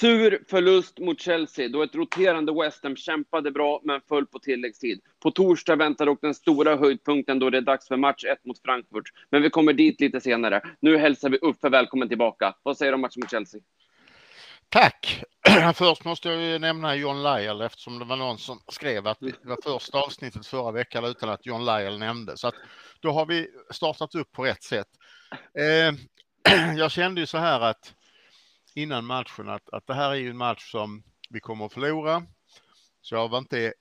Sur förlust mot Chelsea då ett roterande West Ham kämpade bra men föll på tilläggstid. På torsdag väntar dock den stora höjdpunkten då det är dags för match 1 mot Frankfurt. Men vi kommer dit lite senare. Nu hälsar vi Uffe välkommen tillbaka. Vad säger du om matchen mot Chelsea? Tack! Först måste jag ju nämna John Lyell eftersom det var någon som skrev att det var första avsnittet förra veckan utan att John Lyell nämnde. Så att då har vi startat upp på rätt sätt. Eh, jag kände ju så här att innan matchen att, att det här är ju en match som vi kommer att förlora. Så jag var inte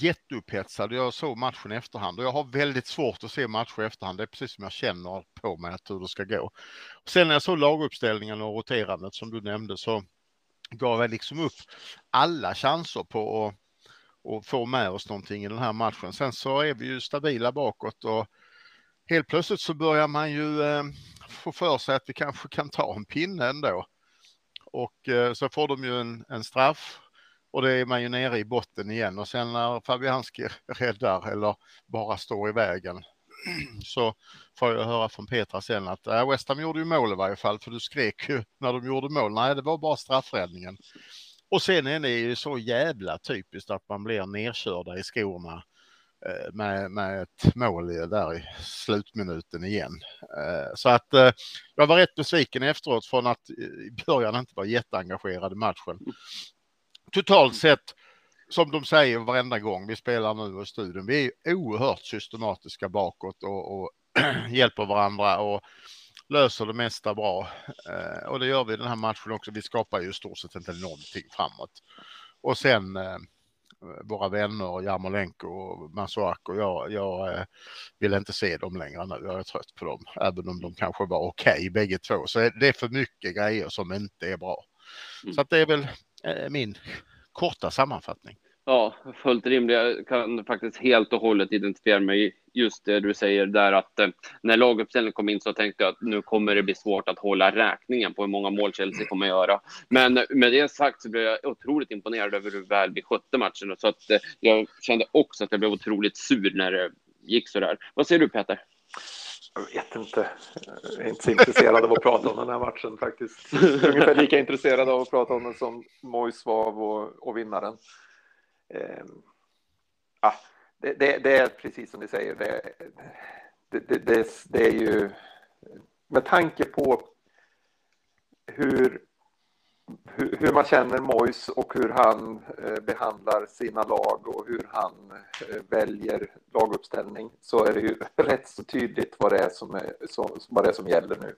jätteupphetsad. Jag såg matchen i efterhand och jag har väldigt svårt att se matcher i efterhand. Det är precis som jag känner på mig att hur det ska gå. Sen när jag såg laguppställningen och roterandet som du nämnde så gav jag liksom upp alla chanser på att och få med oss någonting i den här matchen. Sen så är vi ju stabila bakåt och helt plötsligt så börjar man ju eh, få för sig att vi kanske kan ta en pinne ändå. Och eh, så får de ju en, en straff och det är man ju nere i botten igen och sen när Fabianski räddar eller bara står i vägen så får jag höra från Petra sen att äh, West Ham gjorde ju mål i varje fall för du skrek ju när de gjorde mål. Nej, det var bara straffräddningen. Och sen är det ju så jävla typiskt att man blir nerkörda i skorna eh, Eh, med, med ett mål där i slutminuten igen. Eh, så att eh, jag var rätt besviken efteråt från att i början inte vara jätteengagerad i matchen. Totalt sett som de säger varenda gång vi spelar nu i studion, vi är oerhört systematiska bakåt och, och hjälper varandra och löser det mesta bra. Och det gör vi i den här matchen också. Vi skapar ju i stort sett inte någonting framåt. Och sen eh, våra vänner Jarmolenko och Masuako, jag, jag eh, vill inte se dem längre nu. Jag är trött på dem, även om de kanske var okej okay, bägge två. Så det är för mycket grejer som inte är bra. Mm. Så att det är väl eh, min korta sammanfattning. Ja, fullt rimligt. Jag kan faktiskt helt och hållet identifiera mig just det du säger där att eh, när laguppställningen kom in så tänkte jag att nu kommer det bli svårt att hålla räkningen på hur många mål Chelsea kommer göra. Men med det sagt så blev jag otroligt imponerad över hur väl vi skötte matchen så att eh, jag kände också att jag blev otroligt sur när det gick så där. Vad säger du Peter? Jag vet inte. Jag är inte så intresserad av att prata om den här matchen faktiskt. Ungefär lika intresserad av att prata om den som Mois var och, och vinnaren. Eh, ah, det, det, det, är precis som ni säger, det, det, det, är ju med tanke på hur, hur, hur man känner Mois och hur han eh, behandlar sina lag och hur han eh, väljer laguppställning så är det ju rätt så tydligt vad det är som, är, som, vad det är som gäller nu.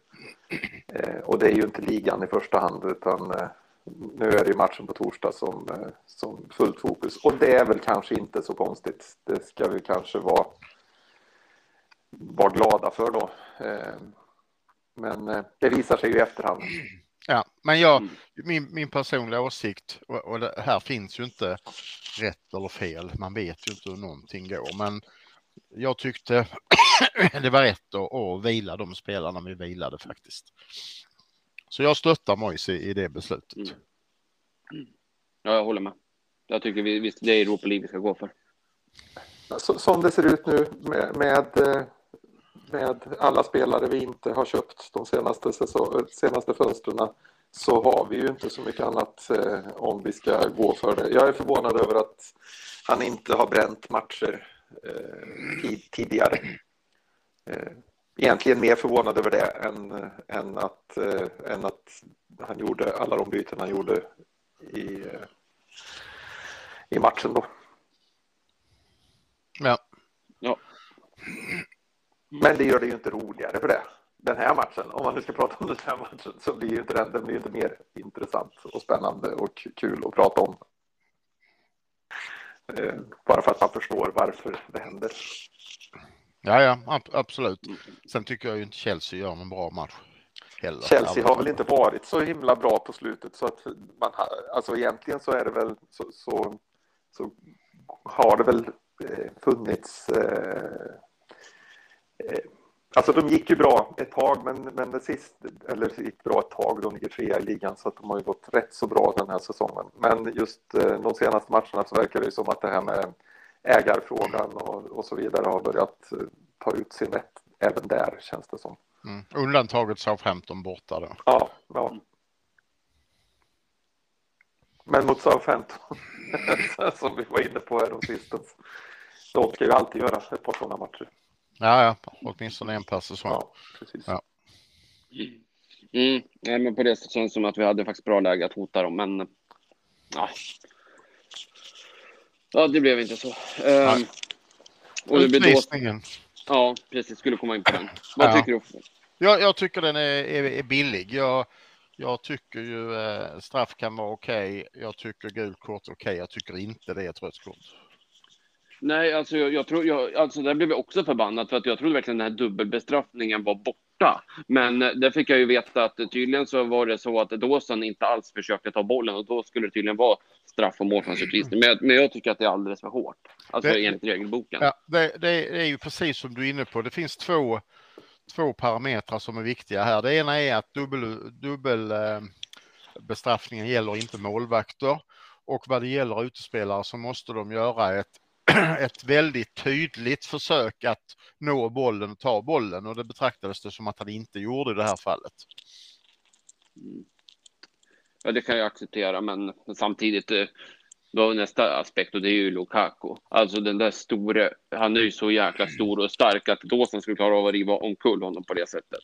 Eh, och det är ju inte ligan i första hand utan eh, nu är det ju matchen på torsdag som, eh, som fullt fokus och det är väl kanske inte så konstigt. Det ska vi kanske vara, vara glada för då. Eh, men eh, det visar sig ju i efterhand. Ja, men jag, mm. min, min personliga åsikt, och, och det här finns ju inte rätt eller fel, man vet ju inte hur någonting går, men jag tyckte det var rätt att, att vila de spelarna vi vilade faktiskt. Så jag stöttar Moise i det beslutet. Mm. Ja, jag håller med. Jag tycker vi, visst, det är Europa League vi ska gå för. Så, som det ser ut nu med, med, eh, med, alla spelare vi inte har köpt de senaste, senaste fönstren så har vi ju inte så mycket annat eh, om vi ska gå för det. Jag är förvånad över att han inte har bränt matcher eh, tid, tidigare. Eh, egentligen mer förvånad över det än, än, att, äh, än att han gjorde alla de byten han gjorde i, äh, i matchen då. Ja. ja. Men det gör det ju inte roligare för det. Den här matchen, om man nu ska prata om den här matchen, så blir ju inte den, den blir inte mer intressant och spännande och kul att prata om. Eh, bara för att man förstår varför det händer. Ja, ja, absolut. Sen tycker jag ju inte Chelsea gör någon bra match. Heller. Chelsea har väl inte varit så himla bra på slutet så att man har, alltså egentligen så är det väl så, så, så har det väl eh, funnits eh, eh, Alltså de gick ju bra ett tag, men, men det sist, eller det gick bra ett tag, de ligger trea i ligan, så att de har ju gått rätt så bra den här säsongen. Men just eh, de senaste matcherna så verkar det ju som att det här med ägarfrågan och, och så vidare har börjat eh, ta ut sin rätt även där känns det som. Mm. Undantaget Southampton borta då. Ja, ja. Men mot Southampton, som vi var inne på här de sista, de ska ju alltid göra ett par sådana matcher. Ja, ja, åtminstone en per säsong. Ja, precis. Ja. Mm, nej, men på det sättet känns det som att vi hade faktiskt bra läge att hota dem, men ja. Ja, det blev inte så. Um, och Utvisningen. Då, ja, precis. Skulle komma in på den. Vad ja. tycker du? Jag, jag tycker den är, är, är billig. Jag, jag tycker ju eh, straff kan vara okej. Okay. Jag tycker gult kort är okej. Okay. Jag tycker inte det är ett rött kort. Nej, alltså jag, jag tror, jag, alltså där blev jag också förbannad för att jag trodde verkligen den här dubbelbestraffningen var borta. Men eh, där fick jag ju veta att tydligen så var det så att Dawson inte alls försökte ta bollen och då skulle det tydligen vara straff och målchansutvisning. Men, men jag tycker att det är alldeles för hårt. Alltså det, enligt regelboken. Ja, det, det, är ju precis som du är inne på. Det finns två, två parametrar som är viktiga här. Det ena är att dubbel, dubbel eh, bestraffningen gäller inte målvakter och vad det gäller utespelare så måste de göra ett ett väldigt tydligt försök att nå bollen och ta bollen och det betraktades det som att han inte gjorde i det här fallet. Mm. Ja, det kan jag acceptera, men samtidigt eh, då nästa aspekt och det är ju Lukaku. Alltså den där store, han är ju så jäkla stor och stark att Dawson skulle klara av att riva omkull honom på det sättet.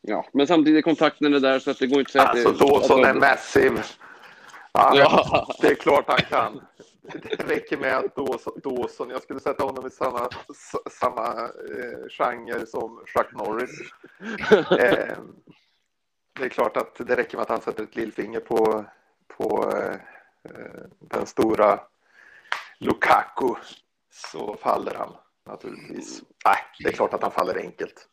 Ja, men samtidigt kontakten är där så att det går inte att säga alltså, att Dawson är massiv. Ja, ja. Det är klart han kan det räcker med att Dawson, jag skulle sätta honom i samma, samma eh, genre som Chuck Norris. Eh, det är klart att det räcker med att han sätter ett lillfinger på, på eh, den stora Lukaku så faller han naturligtvis. Nej, det är klart att han faller enkelt.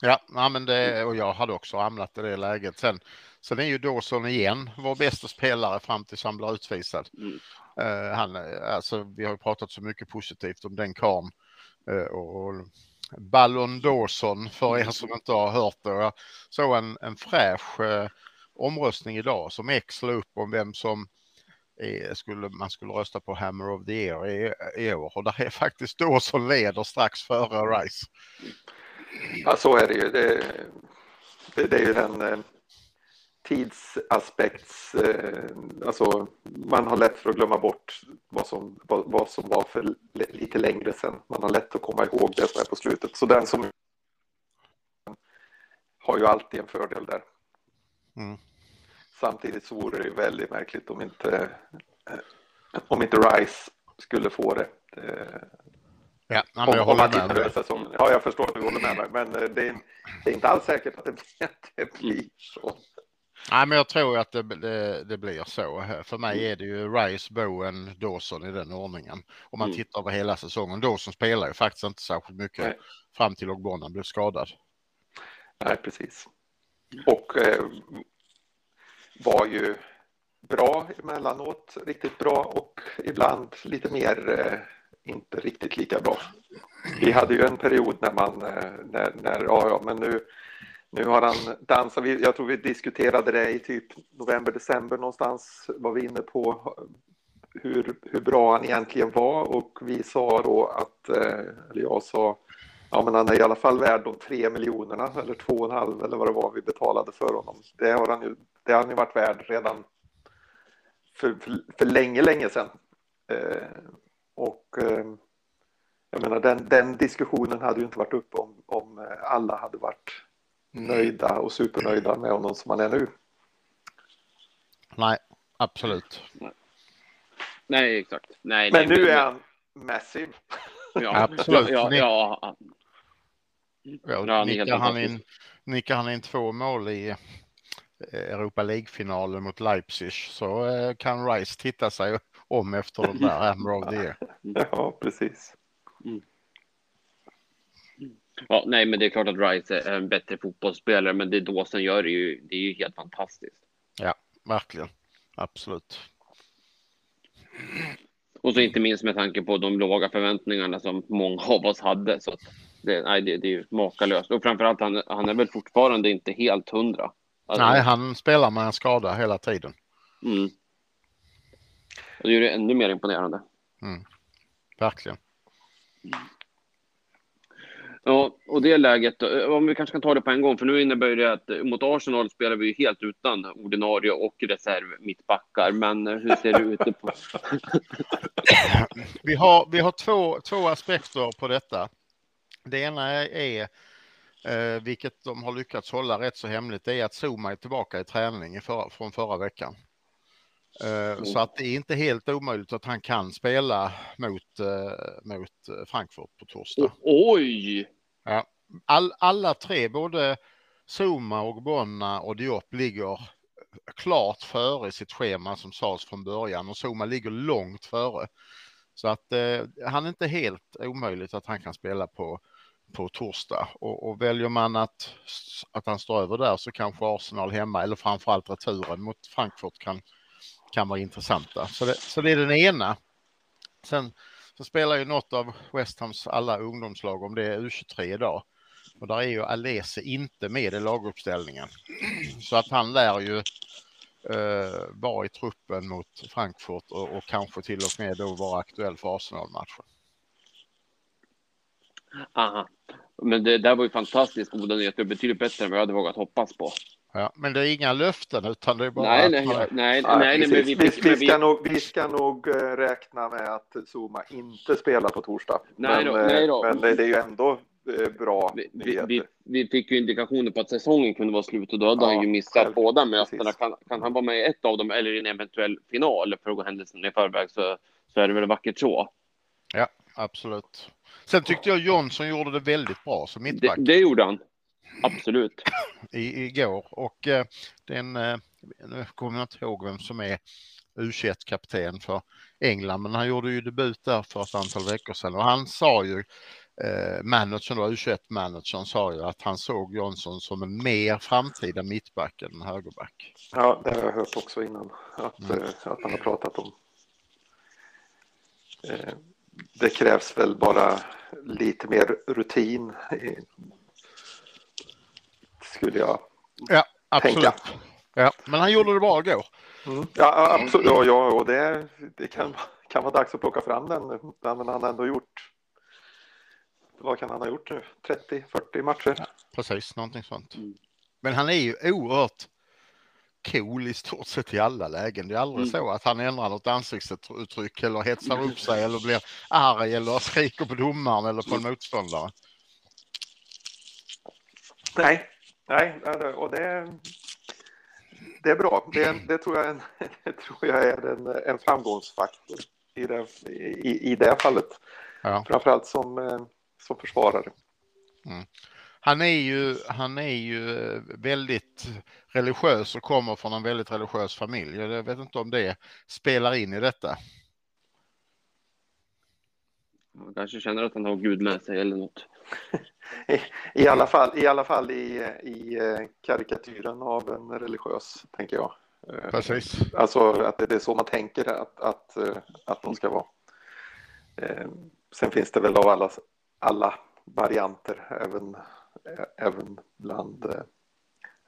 Ja, men det, och jag hade också hamnat i det läget. Sen, sen är ju Dawson igen vår bästa spelare fram tills han blir utvisad. Mm. Uh, han, alltså, vi har ju pratat så mycket positivt om den karln. Uh, och, Ballon Dawson för er som inte har hört det. Jag såg en, en fräsch eh, omröstning idag som X la upp om vem som är, skulle, man skulle rösta på Hammer of the Year i, i år. Och där är faktiskt Dawson leder strax före Rice. Ja, så är det ju. Det, det, det är ju den eh, tidsaspekts... Eh, alltså man har lätt för att glömma bort vad som, vad, vad som var för lite längre sedan. Man har lätt att komma ihåg det som är på slutet. Så den som har ju alltid en fördel där. Mm. Samtidigt så vore det ju väldigt märkligt om inte, eh, om inte Rice skulle få det. det Ja, men jag håller med. Säsongen. Ja, jag förstår att du håller med mig, men eh, det är, det är inte alls säkert att det, det blir så. Nej, men jag tror att det, det, det, blir så. För mig är det ju Rice, Bowen, Dawson i den ordningen. Om man mm. tittar på hela säsongen. Dawson spelar ju faktiskt inte särskilt mycket Nej. fram till Ogbonan blev skadad. Nej, precis. Och eh, var ju bra emellanåt, riktigt bra och ibland lite mer eh, inte riktigt lika bra. Vi hade ju en period när man, eh, när, när ja, ja, men nu nu har han dansat, jag tror vi diskuterade det i typ november, december någonstans, var vi inne på hur, hur bra han egentligen var och vi sa då att, eh, eller jag sa, ja men han är i alla fall värd de tre miljonerna eller två och en halv eller vad det var vi betalade för honom. Det har han ju, det har han ju varit värd redan för, för, för länge, länge sedan. Eh, och eh, jag menar den, den diskussionen hade ju inte varit uppe om, om alla hade varit nöjda och supernöjda med honom som han är nu. Nej, absolut. Nej, exakt. Nej, Men nej, nu är han massiv. Ja, absolut. Ja, ja, ja. ja nickar, han in, nickar han in två mål i eh, Europa League-finalen mot Leipzig så eh, kan Rice titta sig om efter den där Hammer of the Year. Ja, precis. Mm. Ja, nej, men det är klart att Rice är en bättre fotbollsspelare, men det Dawson gör är ju, det är ju helt fantastiskt. Ja, verkligen. Absolut. Och så inte minst med tanke på de låga förväntningarna som många av oss hade. Så det, nej, det, det är ju makalöst. Och framförallt, han, han är väl fortfarande inte helt hundra. Alltså, nej, han spelar med en skada hela tiden. Mm. Och det är ju ännu mer imponerande. Mm. Verkligen. Och det läget, om vi kanske kan ta det på en gång, för nu innebär det att mot Arsenal spelar vi ju helt utan ordinarie och reserv mittbackar. Men hur ser det ut? På... vi har, vi har två, två aspekter på detta. Det ena är, eh, vilket de har lyckats hålla rätt så hemligt, det är att Zuma är tillbaka i träning förra, från förra veckan. Mm. Så att det är inte helt omöjligt att han kan spela mot, eh, mot Frankfurt på torsdag. Oj! Ja. All, alla tre, både Zuma och Bonna och Diop ligger klart före sitt schema som sades från början och Zuma ligger långt före. Så att eh, han är inte helt omöjligt att han kan spela på, på torsdag och, och väljer man att, att han står över där så kanske Arsenal hemma eller framförallt returen mot Frankfurt kan, kan vara intressanta. Så det, så det är den ena. Sen så spelar ju något av West Hams alla ungdomslag om det är U23 idag. Och där är ju Alese inte med i laguppställningen. Så att han lär ju eh, vara i truppen mot Frankfurt och, och, kanske till och med då vara aktuell för Arsenal-matchen. Aha. Men det där var ju fantastiskt goda nyheter, betydligt bättre än vad jag hade vågat hoppas på. Ja, men det är inga löften utan det är bara... Nej, nej, nej, nej, nej, nej men vi, vi, vi, ska nog, vi ska nog eh, räkna med att Zuma inte spelar på torsdag. Nej då, men, nej då. men det, det är ju ändå eh, bra vi, vi, vi, fick ju indikationer på att säsongen kunde vara slut och då hade ja, han ju missat själv, båda mötena. Kan, kan han vara med i ett av dem eller i en eventuell final för att gå händelsen i förväg så, så är det väl vackert så. Ja, absolut. Sen tyckte jag Jonsson gjorde det väldigt bra som mittback. Det, det gjorde han. Absolut. I, igår och eh, den, eh, nu kommer jag inte ihåg vem som är U21-kapten för England, men han gjorde ju debut där för ett antal veckor sedan och han sa ju, eh, managern då, U21-managern sa ju att han såg Johnson som en mer framtida mittback än högerback. Ja, det har jag hört också innan, att, mm. eh, att han har pratat om. Eh, det krävs väl bara lite mer rutin skulle jag ja, absolut. tänka. Ja, men han gjorde det bra igår. Mm. Ja, absolut. Ja, ja och det, det kan, kan vara dags att plocka fram den. Men han har ändå gjort. Vad kan han ha gjort nu? 30-40 matcher? Ja, precis, någonting sånt. Mm. Men han är ju oerhört cool i stort sett i alla lägen. Det är aldrig mm. så att han ändrar något ansiktsuttryck eller hetsar upp sig eller blir arg eller skriker på domaren eller på en motståndare. Nej, Nej, och det, det är bra. Det, det, tror, jag en, det tror jag är en, en framgångsfaktor i det, i, i det fallet. Ja. Framförallt som, eh, som försvarare. Mm. Han är, ju, han är ju väldigt religiös och kommer från en väldigt religiös familj. Jag vet inte om det spelar in i detta. Han kanske känner att han har Gud med sig eller något. I, alla fall, i, alla fall i, i eh, karikatyren av en religiös, tänker jag. Eh, Precis. Alltså att det är så man tänker att, att, eh, att de ska vara. Sen finns det väl av alla, alla varianter, även, även bland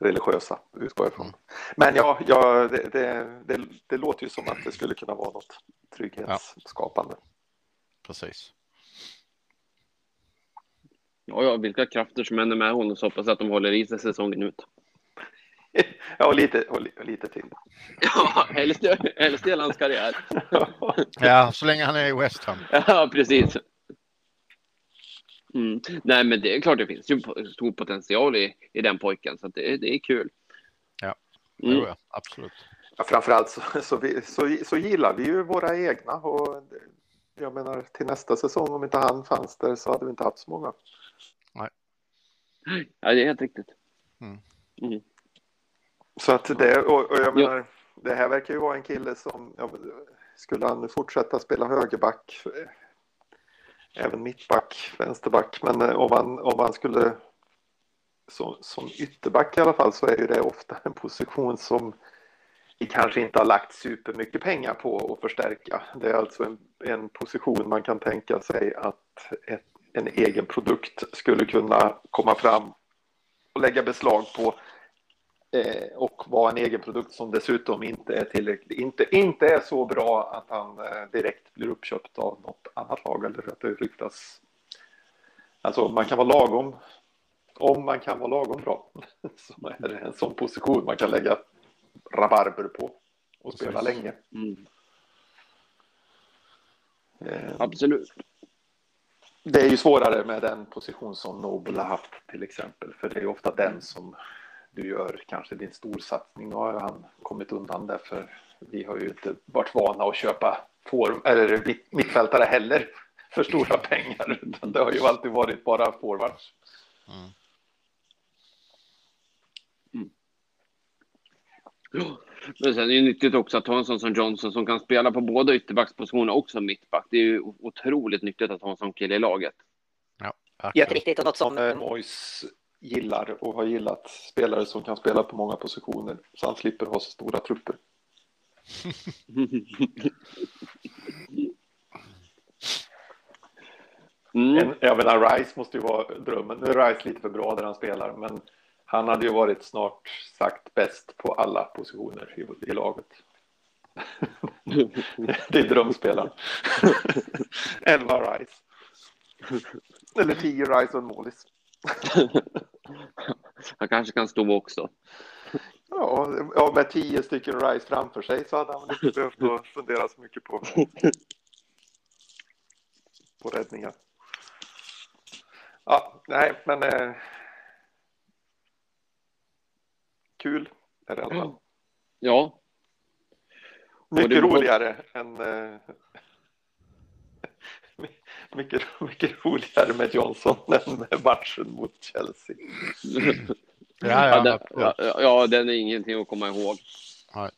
religiösa, utgår jag ifrån. Men ja, ja det, det, det, det, låter ju som att det skulle kunna vara något trygghetsskapande. Ja. Precis. Ja, ja, vilka krafter som än är med honom så hoppas jag att de håller i sig säsongen ut. Ja, och lite, och lite till. Ja, helst, helst hela hans karriär. Ja, så länge han är i West Ham. Ja, precis. Mm. Nej, men det är klart det finns ju stor potential i, i den pojken, så det, det är kul. Ja, mm. jo, ja absolut. Ja, framförallt så, så, vi, så, så gillar vi ju våra egna och jag menar till nästa säsong om inte han fanns där så hade vi inte haft så många. Ja, det är helt riktigt. Mm. Mm. Så att det, och, och jag menar, ja. det här verkar ju vara en kille som, ja, skulle han fortsätta spela högerback, även mittback, vänsterback, men eh, om han, om han skulle som, som ytterback i alla fall så är ju det ofta en position som vi kanske inte har lagt supermycket pengar på att förstärka. Det är alltså en, en position man kan tänka sig att ett en egen produkt skulle kunna komma fram och lägga beslag på eh, och vara en egen produkt som dessutom inte är tillräckligt, inte, inte är så bra att han eh, direkt blir uppköpt av något annat lag eller att det ryktas Alltså man kan vara lagom. Om man kan vara lagom bra så är det en sån position man kan lägga rabarber på och spela Precis. länge. Mm. Eh, Absolut. Det är ju svårare med den position som Nobel har haft till exempel. För det är ofta den som du gör kanske din storsatsning. Nu har han kommit undan där för vi har ju inte varit vana att köpa form, eller mitt- mittfältare heller för stora pengar. Utan det har ju alltid varit bara forwards. Mm. Men sen är det nyttigt också att ha en sån som Johnson som kan spela på båda ytterbackspositionerna och som mittback. Det är ju otroligt nyttigt att ha en sån kille i laget. Jätteviktigt och något som Eh, Mois gillar och har gillat spelare som kan spela på många positioner. Så han slipper ha så stora trupper. Mm. En, jag menar, Rice måste ju vara drömmen. Nu är Rice lite för bra där han spelar, men han hade ju varit snart sagt bäst på alla positioner i, i laget. Det är drömspelaren. 11 Rice. Eller 10 Rice och en målis. Han kanske kan stå också. Ja, ja, med 10 stycken Rice framför sig så hade han inte behövt fundera så mycket på, på räddningar. Ja, nej, men eh, kul är det i alla fall. Ja, Mycket var- roligare än... Eh, mycket, mycket roligare med Johnson än med matchen mot Chelsea. Ja, ja, ja, den, ja. ja, den är ingenting att komma ihåg. Nej.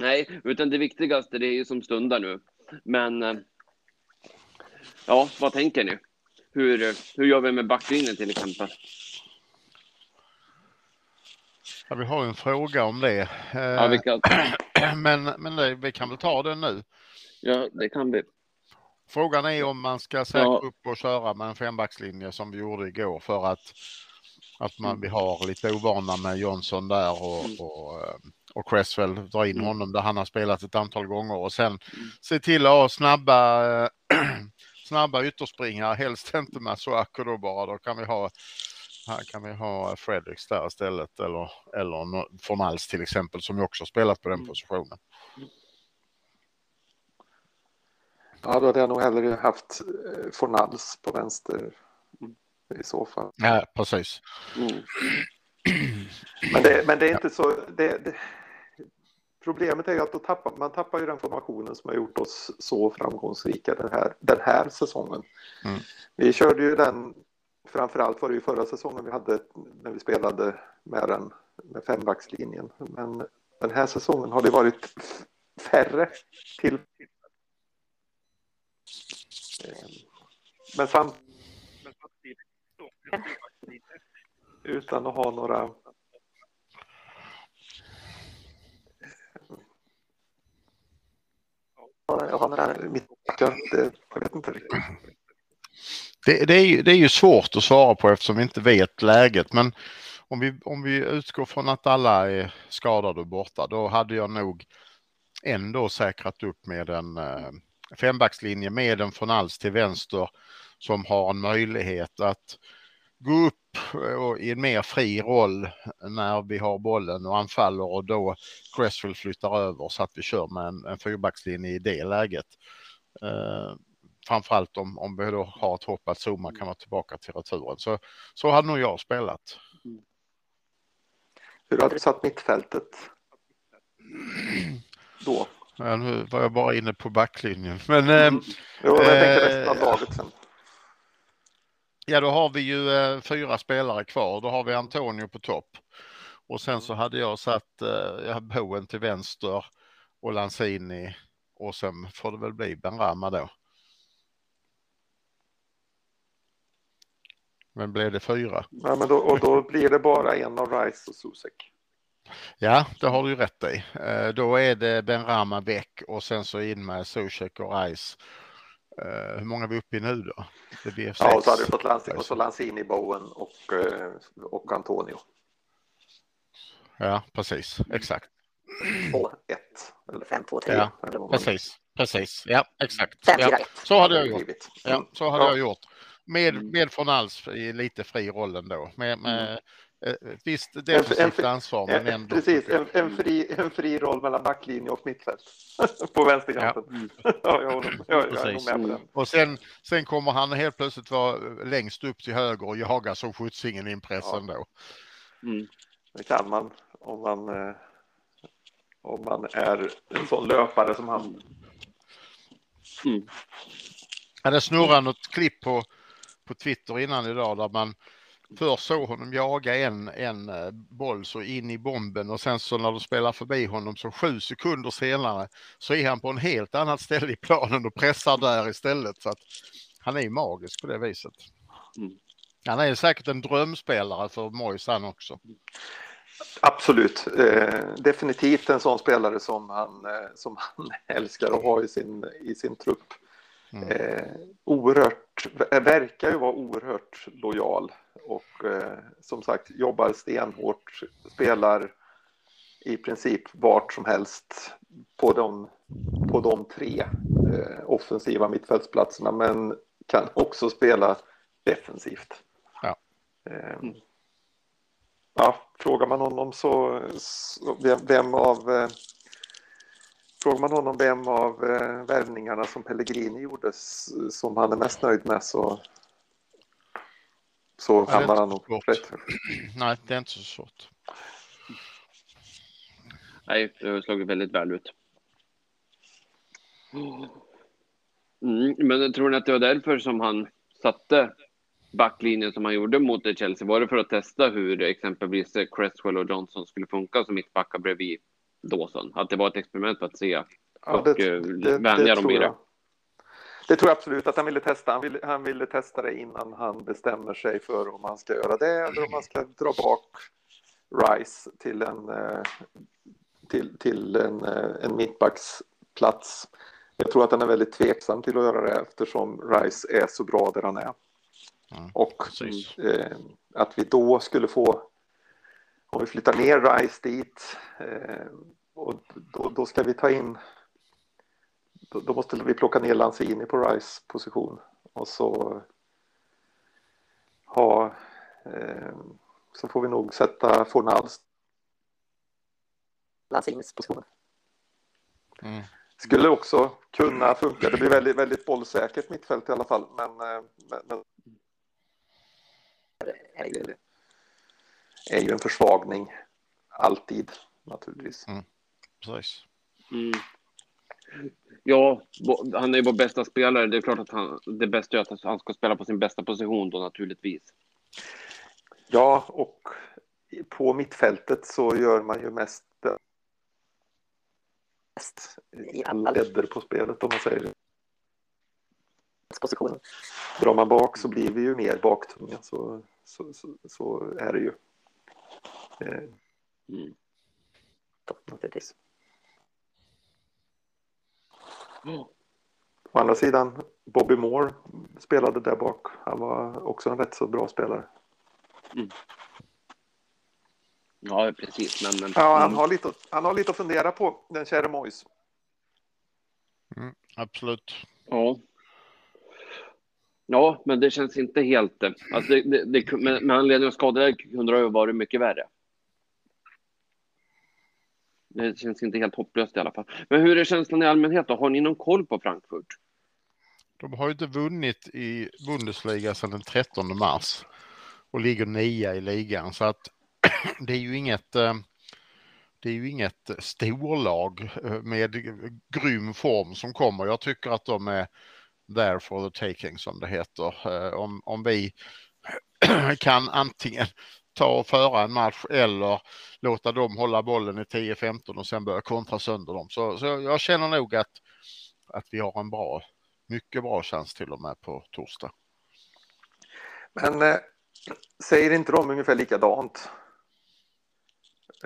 Nej, utan det viktigaste det är ju som stundar nu. Men eh, ja, vad tänker ni? Hur, hur gör vi med backlinjen till exempel? Ja, vi har en fråga om det. Ja, Eh, vilka, Men, men det, vi kan väl ta den nu. ja det kan vi. Frågan är om man ska säkra Ja. upp och köra med en fembackslinje som vi gjorde igår för att, att man, vi har lite ovana med Johnson där och, Mm. och, eh, och Cresswell dra in Mm. honom där han har spelat ett antal gånger och sen se till att ha snabba, eh, snabba ytterspringare, helst inte Masuaku då bara. Då kan vi ha här kan vi ha Fredericks där istället eller, eller Fornals till exempel som ju också spelat på den Mm. positionen. Ja, då hade jag nog hellre haft eh, Fornals på vänster i så fall. Ja, precis. Mm. Men det, men det är inte så... Det, det, problemet är ju att tappar, man tappar ju den formationen som har gjort oss så framgångsrika den här, den här säsongen. Mm. Vi körde ju den, framförallt var det ju förra säsongen vi hade när vi spelade med den med fembackslinjen. Men den här säsongen har det varit färre till. Men samtidigt... utan att ha några Jag har några mittbackar. Jag vet inte riktigt. Det, det, är ju, det är ju svårt att svara på eftersom vi inte vet läget. Men om vi, om vi utgår från att alla är skadade och borta, då hade jag nog ändå säkrat upp med en eh, fembackslinje med en från alls till vänster som har en möjlighet att gå upp eh, och i en mer fri roll när vi har bollen och anfaller och då Cresswell flyttar över så att vi kör med en, en fyrbackslinje i det läget. Eh, framförallt om, om vi då har ett hopp att Zuma kan vara tillbaka till returen. Så, så hade nog jag spelat. Hur hade du satt mittfältet? Då. Ja, nu var jag bara inne på backlinjen. Men eh, Mm. Jo, jag tänkte Eh, resten av laget sen. ja, då har vi ju eh, fyra spelare kvar. Då har vi Antonio på topp. Och sen så hade jag satt eh, Bowen till vänster och Lanzini och sen får det väl bli Benrahma då. Men blev det fyra? Ja, men då, och då blir det bara en av Rice och Susek. Ja, det har du ju rätt i. Eh, Då är det Benrahma väck och sen så in med Zuzek och Rice. Eh, Hur många är vi uppe i nu då? Det blir Ja, och så hade du fått Lanzini, och så Lanzini, Bowen och, eh, och Antonio. Ja, precis. Exakt. Två, ett. Eller 5, 2, 3. Ja, Precis. Precis. Ja, exakt. Fem, fyra, Ja, ett. så hade jag gjort. Ja, så hade Ja. jag gjort. Med, Mm. med från alls i lite fri roll ändå. Med, med Mm. eh, ett visst defensivt en- ansvar men ändå. Precis, en, en, fri, en fri roll mellan backlinje och mittfält på vänsterkanten. Mm. Ja. jag, håller, jag, jag är nog med på Mm. den. Och sen, sen kommer han helt plötsligt vara längst upp till höger och jaga som skjutsingen i en press Ja. ändå. Mm. Det kan man om man, eh, om man är en sån löpare som han. Mm. Ja, det snurrar något klipp på, på Twitter innan idag där man först såg honom jaga en, en eh, boll så in i bomben och sen så när du spelar förbi honom så sju sekunder senare så är han på en helt annat ställe i planen och pressar där istället. Så att han är ju magisk på det viset. Mm. Han är säkert en drömspelare för Mois han också. Absolut, eh, definitivt en sån spelare som han, eh, som han älskar att ha i sin, i sin trupp. Mm. Eh, oerhört, verkar ju vara oerhört lojal och eh, som sagt jobbar stenhårt, spelar i princip vart som helst på de, på de tre eh, offensiva mittfältsplatserna men kan också spela defensivt. Ja. Eh, ja, frågar man honom så, så vem, vem av eh, Frågar man honom vem av eh, värvningarna som Pellegrini gjorde som han är mest nöjd med så, så hamnar han nog svårt. rätt. Nej, det är inte så svårt. Nej, det har slagit väldigt väl ut. Mm, men tror ni att det var därför som han satte backlinjen som han gjorde mot Chelsea? Var det för att testa hur exempelvis Cresswell och Johnson skulle funka som mittbackar bredvid Dawson? Att det var ett experiment för att se Ja, och det- eh, Det, vänja det, dem tror vid det? jag. det tror jag absolut att han ville testa. Han ville, han ville testa det innan han bestämmer sig för om han ska göra det eller om han ska dra bak Rice till en, eh, till, till en, eh, en mittbacksplats. Jag tror att han är väldigt tveksam till att göra det eftersom Rice är så bra där han är. Mm, Och eh, att vi då skulle få, om vi flyttar ner Rice dit, eh, och då, då ska vi ta in, då, då måste vi plocka ner Lanzini på Rice position och så ha, eh, så får vi nog sätta Fornals. Lanzins position. Mm. Skulle också kunna funka, det blir väldigt, väldigt bollsäkert mittfält i alla fall, men, eh, men, men Är ju, en försvagning alltid naturligtvis. Precis. Mm. Ja, han är ju vår bästa spelare. Det är klart att han, det bästa är att han ska spela på sin bästa position då naturligtvis. Ja, och på mittfältet så gör man ju mest i alla ledder på spelet om man säger det. positioner. Drar man bak så blir vi ju mer baktunga så, så, så, så är det ju. Eh, Mm. Naturligtvis. å andra sidan, Bobby Moore spelade där bak. Han var också en rätt så bra spelare. Ja, precis. Men, men, Ja, han mm. har lite, att- han har lite att fundera på, den käre Mois. Absolut. Ja. Ja, men det känns inte helt... Alltså det, det, det, med, med anledning av skador kunde det ha varit mycket värre. Det känns inte helt hopplöst i alla fall. Men hur är känslan i allmänhet då? Har ni någon koll på Frankfurt? De har ju inte vunnit i Bundesliga sedan den 13 mars och ligger nia i ligan så att det är ju inget eh, det är ju inget storlag eh, med grym form som kommer. Jag tycker att de är there for the taking som det heter. Eh, om, om vi kan antingen ta och föra en match eller låta dem hålla bollen i 10-15 och sen börja kontra sönder dem. Så, så jag känner nog att, att vi har en bra, mycket bra chans till och med på torsdag. Men eh, säger inte de ungefär likadant?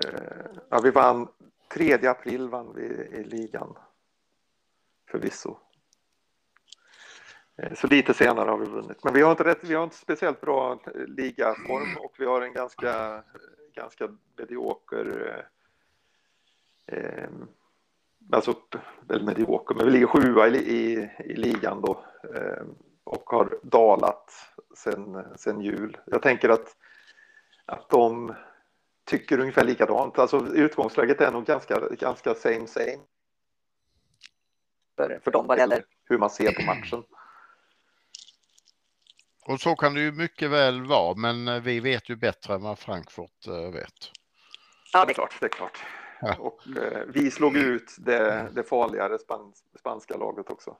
Eh, ja, vi vann 3 april vann vi i ligan. Förvisso. Eh, Så lite senare har vi vunnit. Men vi har inte, rätt, vi har inte speciellt bra eh, ligaform och vi har en ganska, ganska medioker eh, eh, Alltså, väl medioker, men vi ligger sjua i, i, i ligan då. Eh, och har dalat sen, sen jul. Jag tänker att, att de tycker ungefär likadant. Alltså utgångsläget är nog ganska, ganska same same. För, för dem vad gäller. Hur man ser på matchen. Och så kan det ju mycket väl vara, men eh, vi vet ju bättre än vad Frankfurt eh, vet. Ja, det är klart. Det är klart. Ja. Och eh, vi slog ut det, det farligare spans, spanska laget också.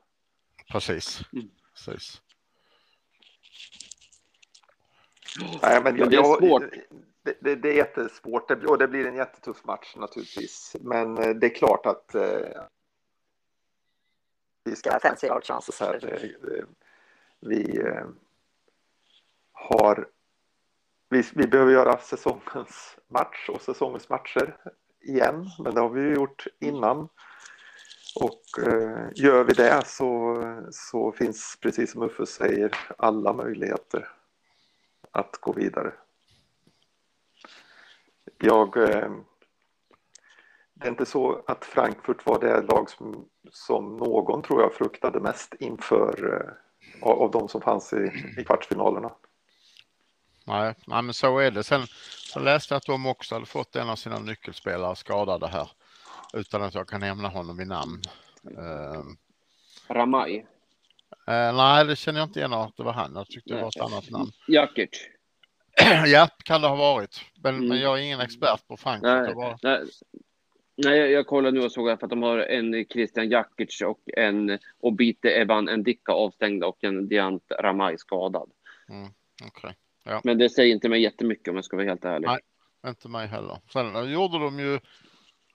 Precis. Mm. Precis. Nej, men, Men det är jag- svårt. Det, det, det är jättesvårt och det blir en jättetuff match naturligtvis. Men eh, det är klart att eh, vi ska här, eh, eh, vi eh, har vi, vi behöver göra säsongens match och säsongens matcher igen, men det har vi ju gjort innan. Och eh, gör vi det så, så finns, precis som Uffe säger, alla möjligheter att gå vidare. Jag, eh, det är inte så att Frankfurt var det lag som, som någon tror jag fruktade mest inför eh, av, av de som fanns i, i kvartsfinalerna. Nej, nej, men så är det. Sen så läste jag att de också hade fått en av sina nyckelspelare skadade här. Utan att jag kan nämna honom vid namn. Eh, Ramaj. eh, nej, det känner jag inte igen att det var han. Jag tyckte det var ett annat namn. Jakic. ja, kan det ha varit. Men, Mm. men jag är ingen expert på Frankfurt. Nej, var... nej, nej, jag- kollade nu och såg att de har en Christian Jakic och en Obite Evan Ndicka avstängda och en Diant Ramaj skadad. Okej, Men det säger inte mig jättemycket om jag ska vara helt ärlig. Nej. inte mig heller. Sen eh, gjorde de ju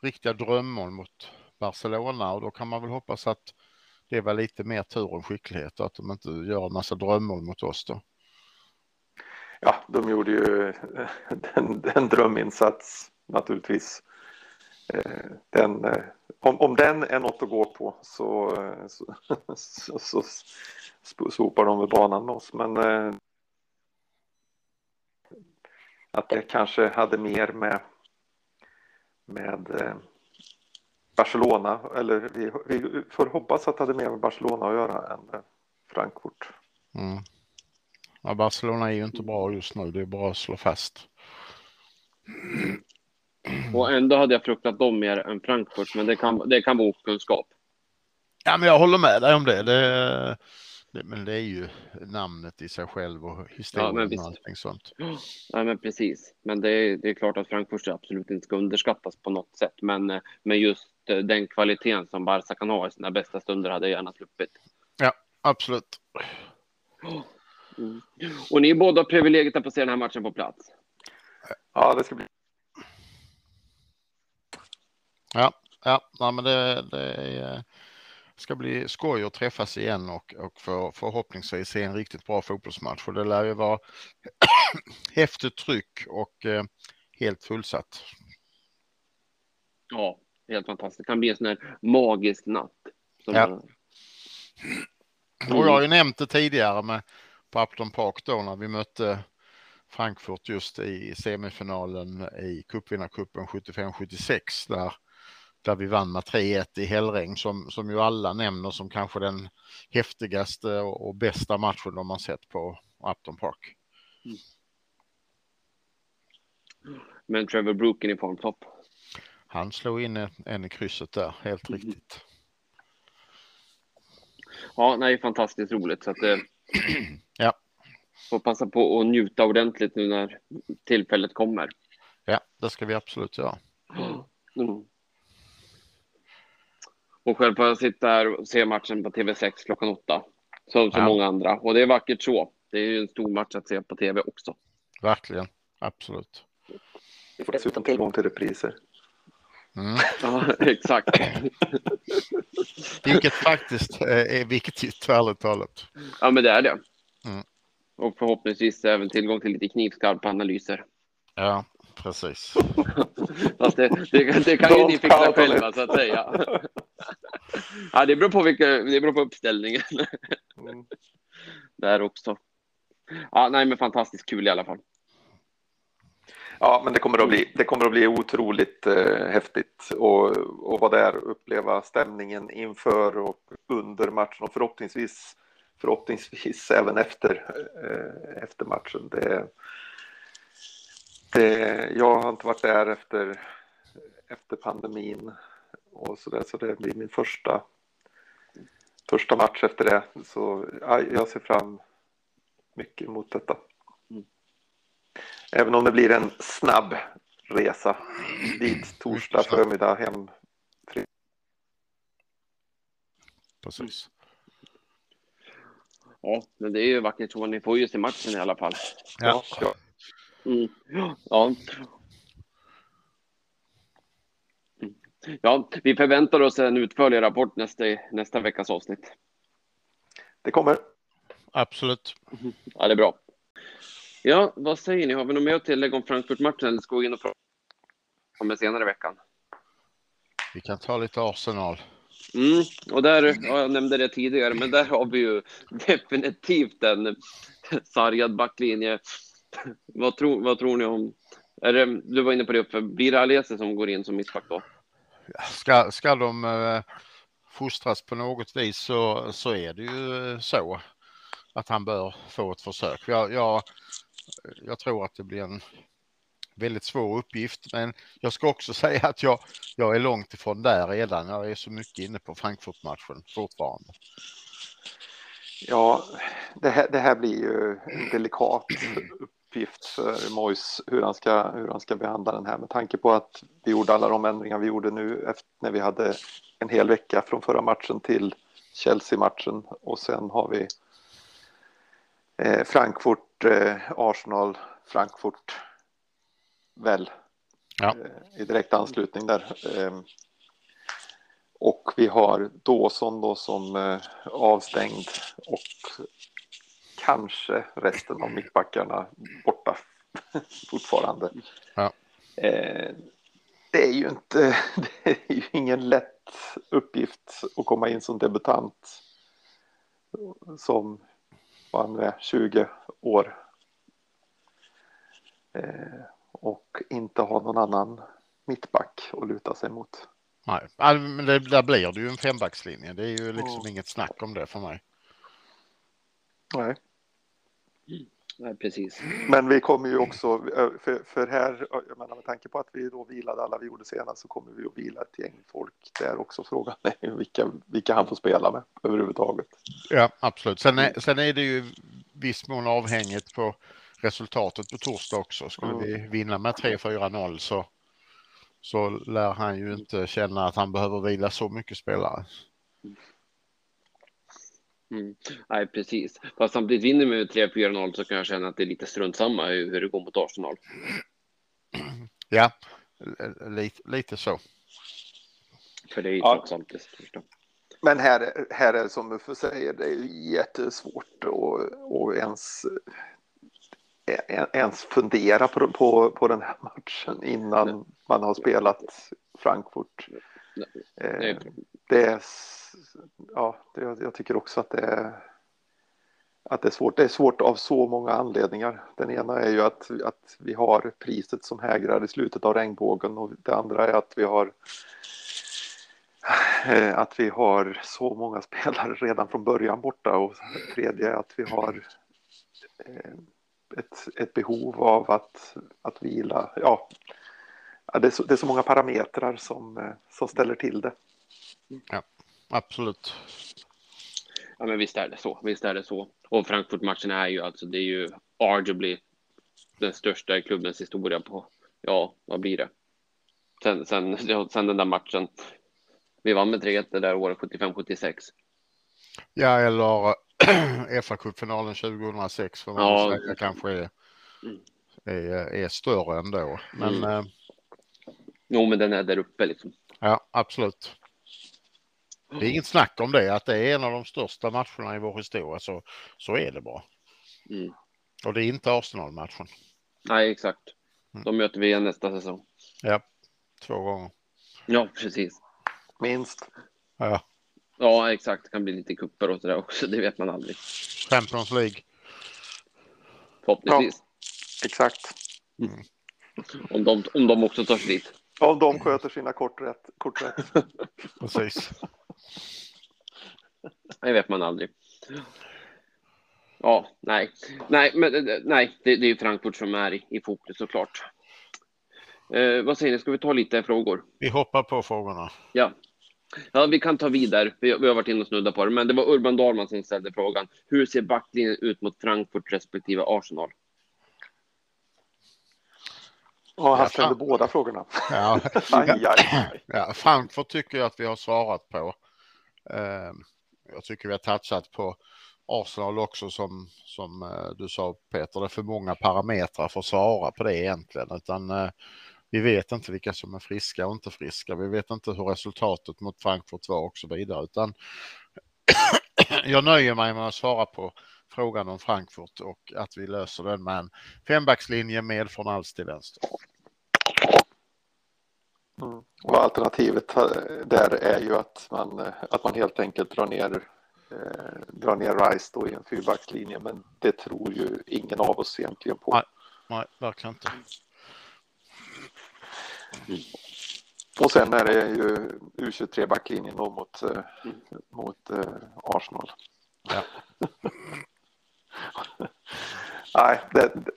riktiga drömmål mot Barcelona och då kan man väl hoppas att det var lite mer tur än skicklighet att de inte gör en massa drömmål mot oss då. Ja, de gjorde ju en, en dröminsats naturligtvis. Eh, Den, eh, om, om den är något att gå på så, eh, så, så, så sopar de väl banan med oss. Men eh, att det kanske hade mer med, med eh, Barcelona, eller vi, vi får hoppas att det hade mer med Barcelona att göra än eh, Frankfurt. Mm. Ja, Barcelona är ju inte bra just nu, det är bara att slå fast. Och ändå hade jag fruktat dem mer än Frankfurt, men det kan, det kan vara okunskap. Ja, men jag håller med dig om det. det, det men det är ju namnet i sig själv och historien men och allting sånt. Nej, men precis. Men det är, det är klart att Frankfurt absolut inte ska underskattas på något sätt. Men, eh, men just eh, den kvaliteten som Barca kan ha i sina bästa stunder hade jag gärna sluppit. Absolut. Mm. Och ni båda har privilegiet att få se den här matchen på plats. Ja, det ska bli Ja, ja nej, men det, det är, ska bli skoj att träffas igen och, och för, förhoppningsvis se en riktigt bra fotbollsmatch. För det lär ju vara häftigt tryck och eh, helt fullsatt. Ja, helt fantastiskt. Det kan bli en sån här magisk natt. Som Ja. man- Och jag har ju nämnt det tidigare med på Upton Park då när vi mötte Frankfurt just i semifinalen i cupvinnarcupen 75-76 där, där vi vann med 3-1 i Hellregn som, som ju alla nämner som kanske den häftigaste och, och bästa matchen de har sett på Upton Park. Men Trevor Brooken i formtopp. Han slog in en, i krysset där, helt Mhm. riktigt. Ja, nej, fantastiskt roligt. Så att, eh, Ja. Får passa på att njuta ordentligt nu när tillfället kommer. Ja, det ska vi absolut göra. Mm. Och själv får jag sitta här och se matchen på TV6 klockan åtta. Som så Ja. många andra. Och det är vackert så. Det är ju en stor match att se på TV också. Verkligen, absolut. Vi får dessutom tillgång till repriser. Mm. Ja, exakt. Vilket faktiskt eh, är viktigt, ärligt talat. Ja, men det är det. Mm. Och förhoppningsvis även tillgång till lite knivskarpa analyser. Ja, precis. Fast det, det, det kan ju ni fixa själva så att säga. Ja, det beror på, vilka, det beror på uppställningen Mm. där också. Ja, nej, men fantastiskt kul i alla fall. Ja, men det kommer att bli, det kommer att bli otroligt eh, häftigt och, och vara där och uppleva stämningen inför och under matchen och förhoppningsvis förhoppningsvis även efter, eh, efter matchen. Det, det, jag har inte varit där efter, efter pandemin och så där, så det blir min första, första match efter det. Så ja, jag ser fram mycket emot detta. Mm. Även om det blir en snabb resa dit torsdag förmiddag hem. Precis. Ja, men det är ju vackert så. Ni får ju se matchen i alla fall. Ja. Ja, Mm. Ja. Ja, vi förväntar oss en utförlig rapport nästa, nästa veckas avsnitt. det kommer. Absolut. Ja, det är bra. Ja, vad säger ni? Har vi något mer att tillägga om Frankfurt-matchen eller ska vi gå in och prata om det senare i veckan? Vi kan ta lite Arsenal. Mm, och där, ja, jag nämnde det tidigare, men där har vi ju definitivt en sargad backlinje. Vad tror, vad tror ni om... Är det, du var inne på det, för blir det Alese som går in som mittback då? Ska, ska de eh, fostras på något vis så, så är det ju så att han bör få ett försök. Jag, jag, jag tror att det blir en väldigt svår uppgift, men jag ska också säga att jag, jag är långt ifrån där redan. Jag är så mycket inne på Frankfurt-matchen fortfarande. Ja, det här, det här blir ju en delikat uppgift för Mois hur han, ska, hur han ska behandla den här med tanke på att vi gjorde alla de ändringar vi gjorde nu efter, när vi hade en hel vecka från förra matchen till Chelsea-matchen och sen har vi eh, Frankfurt, eh, Arsenal, Frankfurt väl Ja. eh, i direkt anslutning där. Eh, och vi har Dawson då som eh, avstängd och kanske resten av mittbackarna borta fortfarande. Ja. Eh, det är ju inte, det är ju ingen lätt uppgift att komma in som debutant som han är 20 år eh, och inte ha någon annan mittback att luta sig mot. Nej, men det, där blir det ju en fembackslinje. Det är ju liksom Ja. inget snack om det för mig. Nej. Nej, precis. Men vi kommer ju också, för, för här, jag menar med tanke på att vi då vilade alla vi gjorde senast så kommer vi att vila ett gäng folk där också. Frågan är vilka, vilka han får spela med överhuvudtaget. Ja, absolut. Sen är, sen är det ju viss mån avhängigt på resultatet på torsdag också. Skulle Mm. vi vinna med 3-4-0 så, så lär han ju inte känna att han behöver vila så mycket spelare. Mm. Nej, precis. Fast samtidigt vinner vi med 3-4-0 så kan jag känna att det är lite strunt samma hur det går mot Arsenal. Ja, lite, lite så. För det är ju Ja. trots allt det största. Men här, här är det som Uffe säger, det är jättesvårt att, ens, eh, ens fundera på, på, på den här matchen innan man har spelat Frankfurt. Eh, Nej. det är, ja, det, jag tycker också att det är, att det är svårt. Det är svårt av så många anledningar. Den ena är ju att, att vi har priset som hägrar i slutet av regnbågen och det andra är att vi har eh, att vi har så många spelare redan från början borta och det tredje är att vi har eh, ett, ett behov av att, att vila. Ja, det, är så, det är så många parametrar som, eh, som ställer till det. Absolut. Ja, men visst är det så. Visst är det så. Och Frankfurt-matchen är ju alltså, det är ju arguably den största i klubbens historia på, ja, vad blir det? Sen, sen, sen den där matchen. Vi vann med 3-1 det där året 75-76. Ja, eller fa Cup-finalen 2006 får man Ja. säga kanske är, Mm. är, är större ändå. Men Mm. eh, Jo, men den är där uppe liksom. ja, absolut. Det är inget snack om det, att det är en av de största matcherna i vår historia. Så, så är det bara. Mm. Och det är inte Arsenal-matchen. Nej, exakt. Mm. Då möter vi igen nästa säsong. Ja, två gånger. Ja, precis. Minst. Ja, Ja, exakt. Det kan bli lite kupper och sådär också. Det vet man aldrig. Champions League. Förhoppningsvis. Exakt. Om, de, om de också tar sig dit. Om de sköter sina kort rätt. Kort rätt. Precis. Det vet man aldrig. Ja, nej, nej, men eh, nej, det, det är Frankfurt som är i, i fokus såklart. Eh, vad säger ni, ska vi ta lite frågor? Vi hoppar på frågorna. Ja. Ja, vi kan ta vidare. Vi, vi har varit inne och snuddat på det, men det var Urban Dahlman som ställde frågan. Hur ser backlinjen ut mot Frankfurt respektive Arsenal? Ja, han Ja, ställde fan. båda frågorna. Ja, Aj, aj, aj. ja, Frankfurt tycker jag att vi har svarat på. Eh, jag tycker vi har touchat på Arsenal också som, som eh, du sa Peter, det är för många parametrar för att svara på det egentligen. Utan eh, vi vet inte vilka som är friska och inte friska. Vi vet inte hur resultatet mot Frankfurt var och så vidare. Utan jag nöjer mig med att svara på frågan om Frankfurt och att vi löser den med en fembackslinje med från alls till vänster. Mm. Och alternativet eh, där är ju att man, eh, att man helt enkelt drar ner, eh, drar ner Rice då i en fyrbackslinje. Men det tror ju ingen av oss egentligen på. Nej. Nej, verkligen inte. Och sen är det ju U23-backlinjen då mot, eh, mot eh, Arsenal. Ja. Nej, det, det,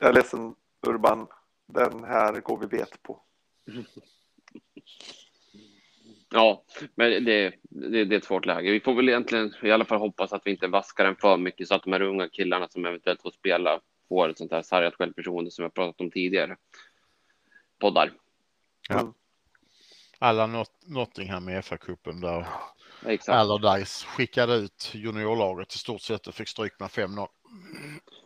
jag är ledsen Urban. Den här går vi bet på. Ja, men det, det, det är ett svårt läge. Vi får väl egentligen i alla fall hoppas att vi inte vaskar den för mycket så att de här unga killarna som eventuellt får spela får ett sånt här sargat självförtroende som jag pratat om tidigare. Poddar. Ja. Alla Not- Nottingham i FA-cupen där Exakt. Allardyce skickade ut juniorlaget i stort sett och fick stryk med 5-0.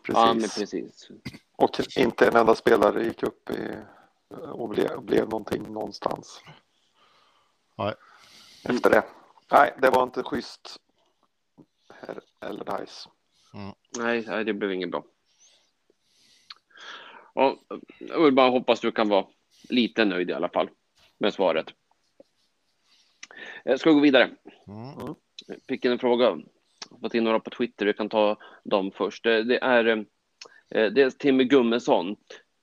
Ja, men Precis. precis. Och inte en enda spelare gick upp i, och blev, blev någonting någonstans. Nej. Efter det. Nej, det var inte schysst. Herr Allardyce. Nej, nej, det blev inget bra. Ja, Urban, hoppas du kan vara lite nöjd i alla fall med svaret. Jag ska gå vidare. Mm. Fick en fråga. Fått in några på Twitter. Vi kan ta dem först. Det det är eh, dels Timmy Gummesson.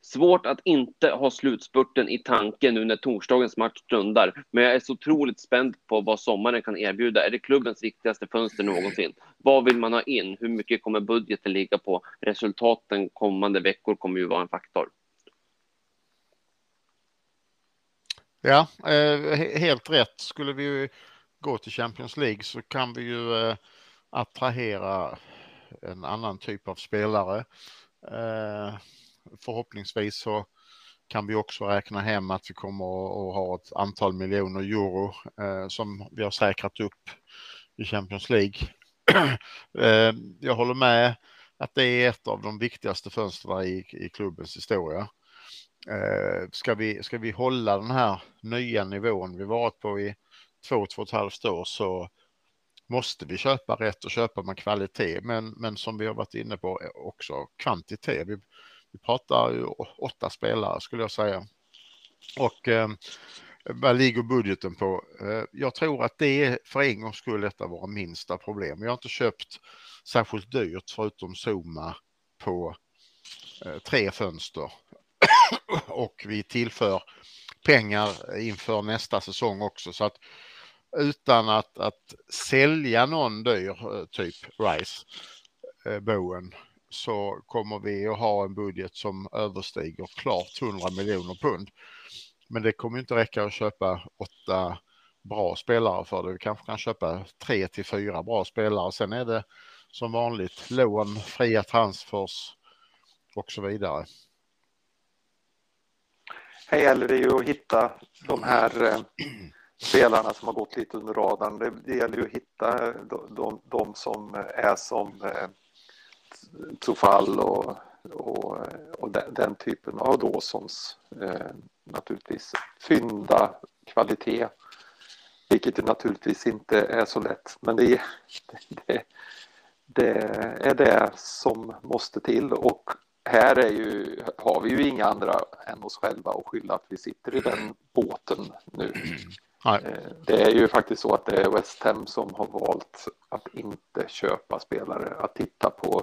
Svårt att inte ha slutspurten i tanken nu när torsdagens match stundar. Men jag är så otroligt spänd på vad sommaren kan erbjuda. Är det klubbens viktigaste fönster någonsin? Vad vill man ha in? Hur mycket kommer budgeten ligga på? Resultaten kommande veckor kommer ju vara en faktor. Ja, eh, helt rätt. Skulle vi gå till Champions League så kan vi ju eh, attrahera en annan typ av spelare. Eh, förhoppningsvis så kan vi också räkna hem att vi kommer att ha ett antal miljoner euro eh, som vi har säkrat upp i Champions League. eh, jag håller med att det är ett av de viktigaste fönstren i, i klubbens historia. Eh, ska, vi, ska vi hålla den här nya nivån vi varit på i två, två och ett halvt år så måste vi köpa rätt och köpa med kvalitet. Men, men som vi har varit inne på eh, också kvantitet. Vi, vi pratar ju åtta spelare skulle jag säga. Och eh, vad ligger budgeten på? Eh, jag tror att det är för en gångs skull detta våra minsta problem. Vi har inte köpt särskilt dyrt förutom Zuma på eh, tre fönster och vi tillför pengar inför nästa säsong också. Så att utan att, att sälja någon dyr, eh, typ Rice, eh, Bowen, så kommer vi att ha en budget som överstiger klart 100 miljoner pund. Men det kommer inte räcka att köpa åtta bra spelare för det. Vi kanske kan köpa tre till fyra bra spelare. Sen är det som vanligt lån, fria transfers och så vidare. Här gäller det ju att hitta de här eh, spelarna som har gått lite under radarn. Det, gäller ju att hitta de, de, de som är som eh, Tufall och, och, och den, den typen av Dawsons eh, naturligtvis fynda kvalitet. Vilket det naturligtvis inte är så lätt. Men det, det, det är det som måste till och här är ju, har vi ju inga andra än oss själva och skylla att vi sitter i den båten nu. Nej. Eh, Det är ju faktiskt så att det är West Ham som har valt att inte köpa spelare, att titta på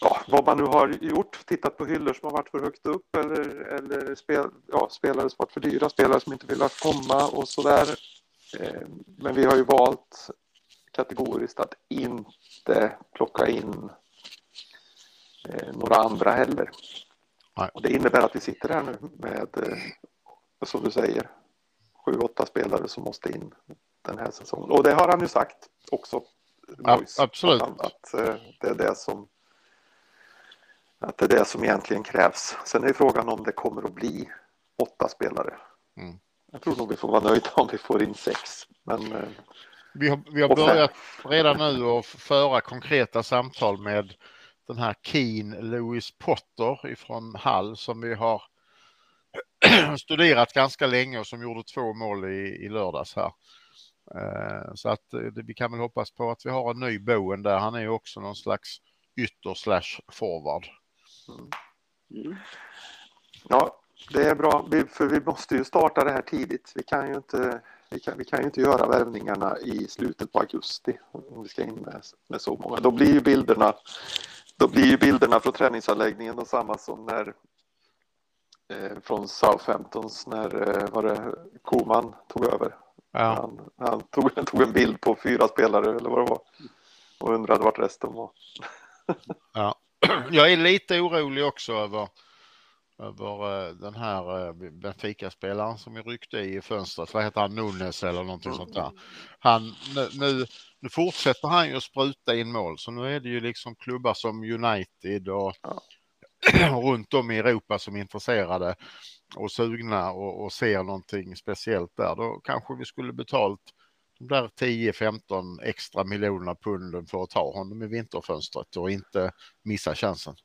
ja, vad man nu har gjort, tittat på hyllor som har varit för högt upp eller, eller spel, ja, spelare som varit för dyra, spelare som inte velat komma och sådär. Eh, Men vi har ju valt kategoriskt att inte plocka in eh, några andra heller. Nej. Och det innebär att vi sitter här nu med, eh, som du säger, sju, åtta spelare som måste in den här säsongen. Och det har han ju sagt också. Ja, absolut. Att, han, att det är det som att det är det som egentligen krävs. Sen är frågan om det kommer att bli åtta spelare. Mm. Jag tror nog vi får vara nöjda om vi får in sex. Men eh, Vi har, vi har börjat redan nu att föra konkreta samtal med den här Keen Louis Potter ifrån Hall som vi har studerat ganska länge och som gjorde två mål i, i lördags här. Eh, Så att eh, vi kan väl hoppas på att vi har en ny Boen där. Han är ju också någon slags ytter slash forward. Mm. ja, det är bra. Vi, för vi måste ju starta det här tidigt. Vi kan ju inte, vi kan, vi kan ju inte göra värvningarna i slutet på augusti om vi ska in med, med så många. Då blir ju bilderna då blir ju bilderna från träningsanläggningen de samma som när eh, från Southamptons när eh, var det Koman tog över. Ja, Han, han tog, tog en bild på fyra spelare eller vad det var och undrade vart resten var. ja. Jag är lite orolig också över, över eh, den här eh, Benfica-spelaren som vi ryckte i fönstret. Vad heter han? Nunes eller någonting sånt där. Han, nu, nu, nu fortsätter han ju att spruta in mål så nu är det ju liksom klubbar som United och Ja. runt om i Europa som är intresserade och sugna och, och ser någonting speciellt där. Då kanske vi skulle betalt de där 10-15 extra miljonerna punden för att ta honom i vinterfönstret och inte missa chansen.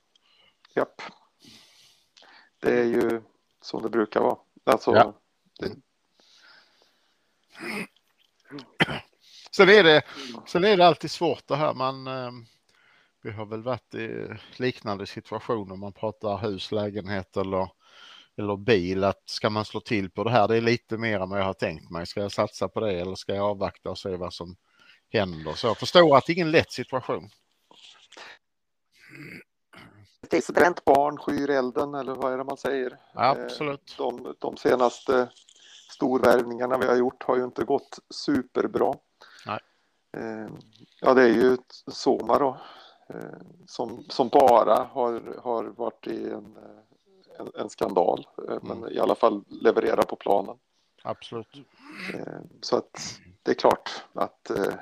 Japp. Det är ju som det brukar vara. Alltså, Ja. det, Sen är det, sen är det alltid svårt det här. Man, eh, vi har väl varit i liknande situationer. Man pratar hus, lägenhet eller, eller bil. Att ska man slå till på det här? Det är lite mer än vad jag har tänkt mig. Ska jag satsa på det eller ska jag avvakta och se vad som händer? Så jag förstår att det är ingen lätt situation. det är bränt barn skyr elden eller vad är det man säger? Absolut. De, de senaste storvärvningarna vi har gjort har ju inte gått superbra. Nej. Eh, Ja, det är ju Soma då eh, som, som bara har, har varit i en, eh, en, en skandal, eh, men Mm. i alla fall levererar på planen. Absolut. Eh, Så att det är klart att, eh,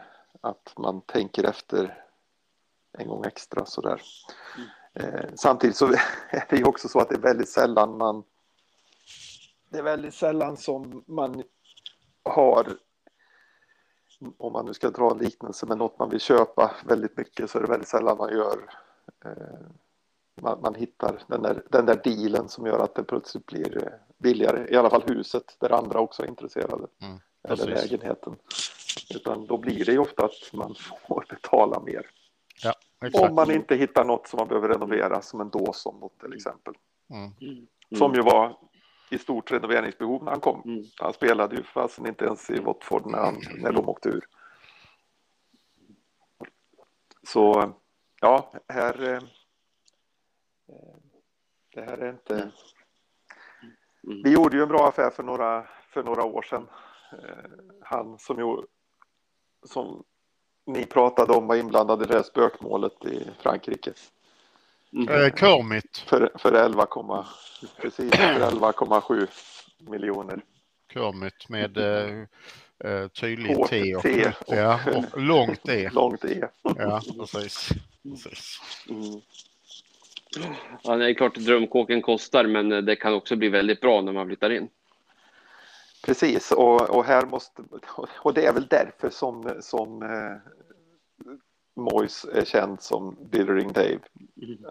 att man tänker efter en gång extra sådär. Eh, Samtidigt så är det ju också så att det är väldigt sällan man det är väldigt sällan som man har om man nu ska dra en liknelse med något man vill köpa väldigt mycket så är det väldigt sällan man gör eh, man, man hittar den där, den där dealen som gör att det plötsligt blir eh, billigare, i alla fall huset där andra också är intresserade Mm, eller lägenheten. Utan då blir det ju ofta att man får betala mer. Ja, exakt. Om man inte hittar något som man behöver renovera som en Dawson till exempel. Mm. Mm. Som ju var i stort renoveringsbehov när han kom. Mm. Han spelade ju fastän inte ens i Watford när, han, när de åkte ur. Så ja, här... Det här är inte... Mm. Vi gjorde ju en bra affär för några, för några år sedan. Eh, Han som, ju, som ni pratade om var inblandad i det här spökmålet i Frankrike. Mm. Eh, Kermit. För, för 11, precis, för 11,7 miljoner. Kermit med eh, eh, tydlig Hårt T och, T. ja, och långt E. Långt E. Ja, precis. precis. Mm. Ja, det är klart att drömkåken kostar, men det kan också bli väldigt bra när man flyttar in. Precis, och, och här måste... Och det är väl därför som, som eh, Moyes är känd som Billering Dave.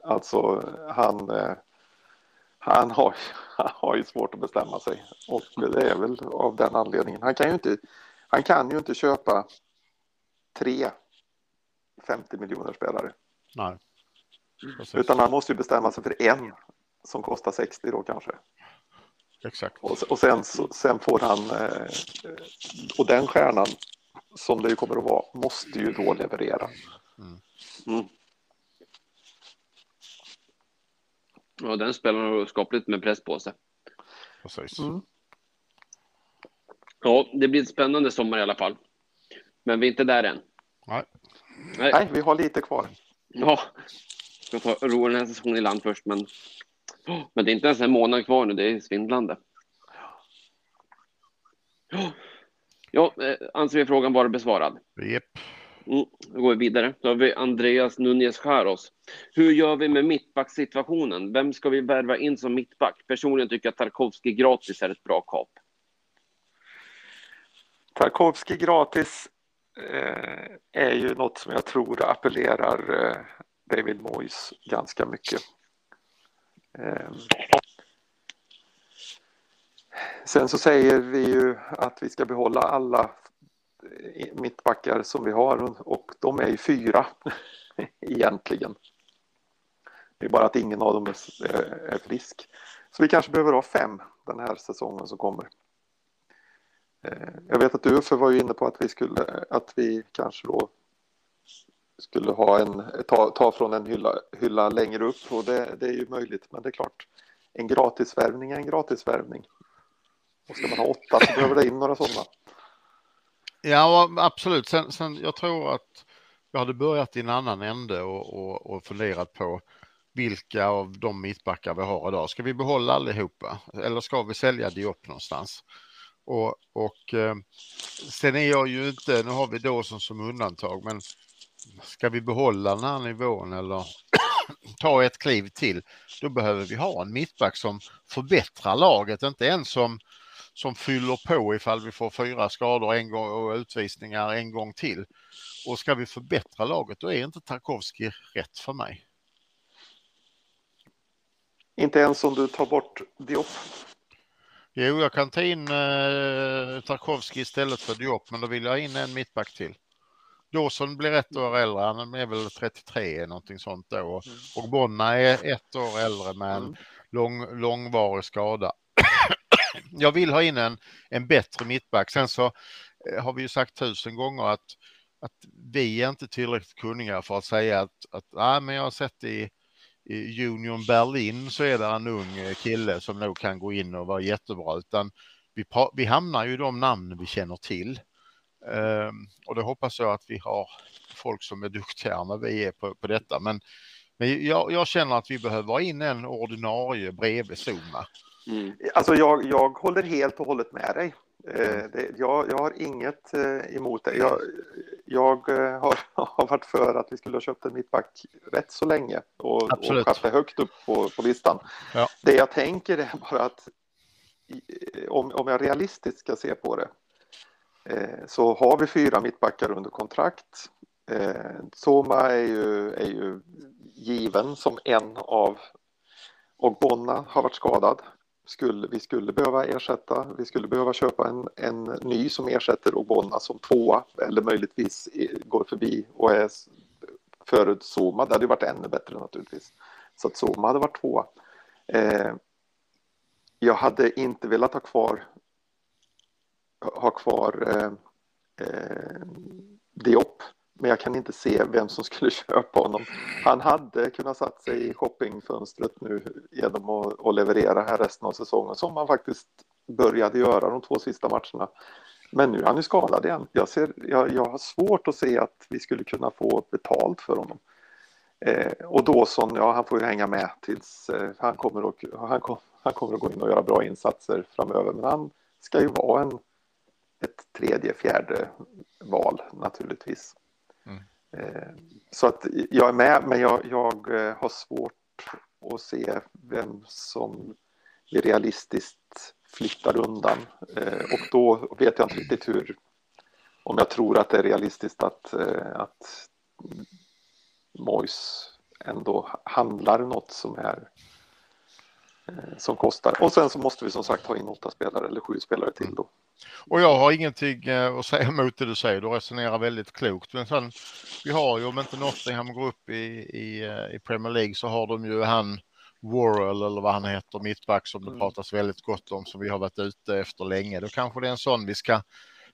Alltså, han, eh, han, har, han har ju svårt att bestämma sig. Och det är väl av den anledningen. Han kan ju inte, han kan ju inte köpa tre 50 miljoner spelare. Nej. Precis. Utan han måste ju bestämma sig för en som kostar 60 då kanske. Exakt. Och, och sen, så, sen får han, eh, och den stjärnan som det ju kommer att vara, måste ju då leverera. Mm. Ja, den spelaren har skapligt med press på sig. precis. Mm. Ja, det blir ett spännande sommar i alla fall. Men vi är inte där än. Nej. Nej, vi har lite kvar. Ja, ska ta ro den här säsongen i land först, men, men det är inte ens en månad kvar nu. Det är svindlande. Ja, eh, anser vi frågan vara besvarad. Japp. Mm, då går vi vidare. Då har vi Andreas Nunez Skäros. Hur gör vi med mittbacksituationen? Vem ska vi värva in som mittback? Personligen tycker jag att Tarkovsky gratis är ett bra kap. Tarkovsky gratis eh, är ju något som jag tror appellerar eh, David Moyes ganska mycket. Ehm. Sen så säger vi ju att vi ska behålla alla eh, mittbackar som vi har och de är ju fyra egentligen. Det är bara att ingen av dem eh, är, frisk. Så vi kanske behöver ha fem den här säsongen som kommer. Eh, jag vet att du Uffe var ju inne på att vi skulle, att vi kanske då skulle ha en, ta, ta från en hylla, hylla längre upp och det, det är ju möjligt, men det är klart. En gratisvärvning är en gratisvärvning. Och ska man ha åtta så behöver det in några sådana. Ja, absolut. Sen, sen, jag tror att jag hade börjat i en annan ände och, och, och funderat på vilka av de mittbackar vi har idag. Ska vi behålla allihopa eller ska vi sälja Diop någonstans? Och, och eh, sen är jag ju inte, nu har vi Dawson som undantag, men ska vi behålla den här nivån eller ta ett kliv till, då behöver vi ha en mittback som förbättrar laget, inte en som, som fyller på ifall vi får fyra skador en gång och utvisningar en gång till. Och ska vi förbättra laget, då är inte Tarkovsky rätt för mig. Inte ens om du tar bort Diop? Jo, jag kan ta in eh, Tarkovsky istället för Diop, men då vill jag ha in en mittback till. Dawson blir ett år äldre, han är väl 33 någonting sånt då. Mm. Och Bonna är ett år äldre med en mm. lång, långvarig skada. jag vill ha in en, en bättre mittback. Sen så eh, har vi ju sagt tusen gånger att, att vi är inte tillräckligt kunniga för att säga att, att nej, men jag har sett i i Union Berlin så är det en ung eh, kille som nog kan gå in och vara jättebra utan vi, vi hamnar ju i de namn vi känner till. Um, och det hoppas jag att vi har folk som är duktigare när vi är på, på detta. Men, men jag, jag, känner att vi behöver ha in en ordinarie bredvid Zuma. Mm. Alltså jag, jag håller helt och hållet med dig. Eh, det, jag, jag, har inget eh, emot det. Jag, jag eh, har, har, varit för att vi skulle ha köpt en mittback rätt så länge och, och haft det högt upp på, på listan. Ja. Det jag tänker är bara att om, om jag realistiskt ska se på det Eh, så har vi fyra mittbackar under kontrakt. Eh, Soma är ju, är ju given som en av och Bonna har varit skadad skulle, vi skulle behöva ersätta, vi skulle behöva köpa en, en ny som ersätter Obonna som tvåa eller möjligtvis går förbi och är före Zuma. Det hade varit ännu bättre naturligtvis. Så att Zuma hade varit tvåa. Eh, jag hade inte velat ha kvar ha kvar eh, eh, Diop men jag kan inte se vem som skulle köpa honom. Han hade kunnat satt sig i shoppingfönstret nu genom att, att leverera här resten av säsongen som han faktiskt började göra de två sista matcherna. Men nu är han ju skadad igen. Jag, ser, jag, jag har svårt att se att vi skulle kunna få betalt för honom. Eh, och Dawson, ja han får ju hänga med tills eh, han, kommer att, han, kom, han kommer att gå in och göra bra insatser framöver. Men han ska ju vara en, ett tredje, fjärde val naturligtvis. Eh, så att jag är med, men jag, jag eh, har svårt att se vem som är realistiskt flyttar undan. Eh, och då vet jag inte riktigt hur, om jag tror att det är realistiskt att, att Mois ändå handlar något som är som kostar. Och sen så måste vi som sagt ha in åtta spelare eller sju spelare till då. Och jag har ingenting eh, att säga emot det du säger. Du resonerar väldigt klokt. Men sen, vi har ju, om inte Nottingham går upp i, i, eh, i Premier League så har de ju han Worrell eller vad han heter, mittback som det mm. pratas väldigt gott om som vi har varit ute efter länge. Då kanske det är en sån vi ska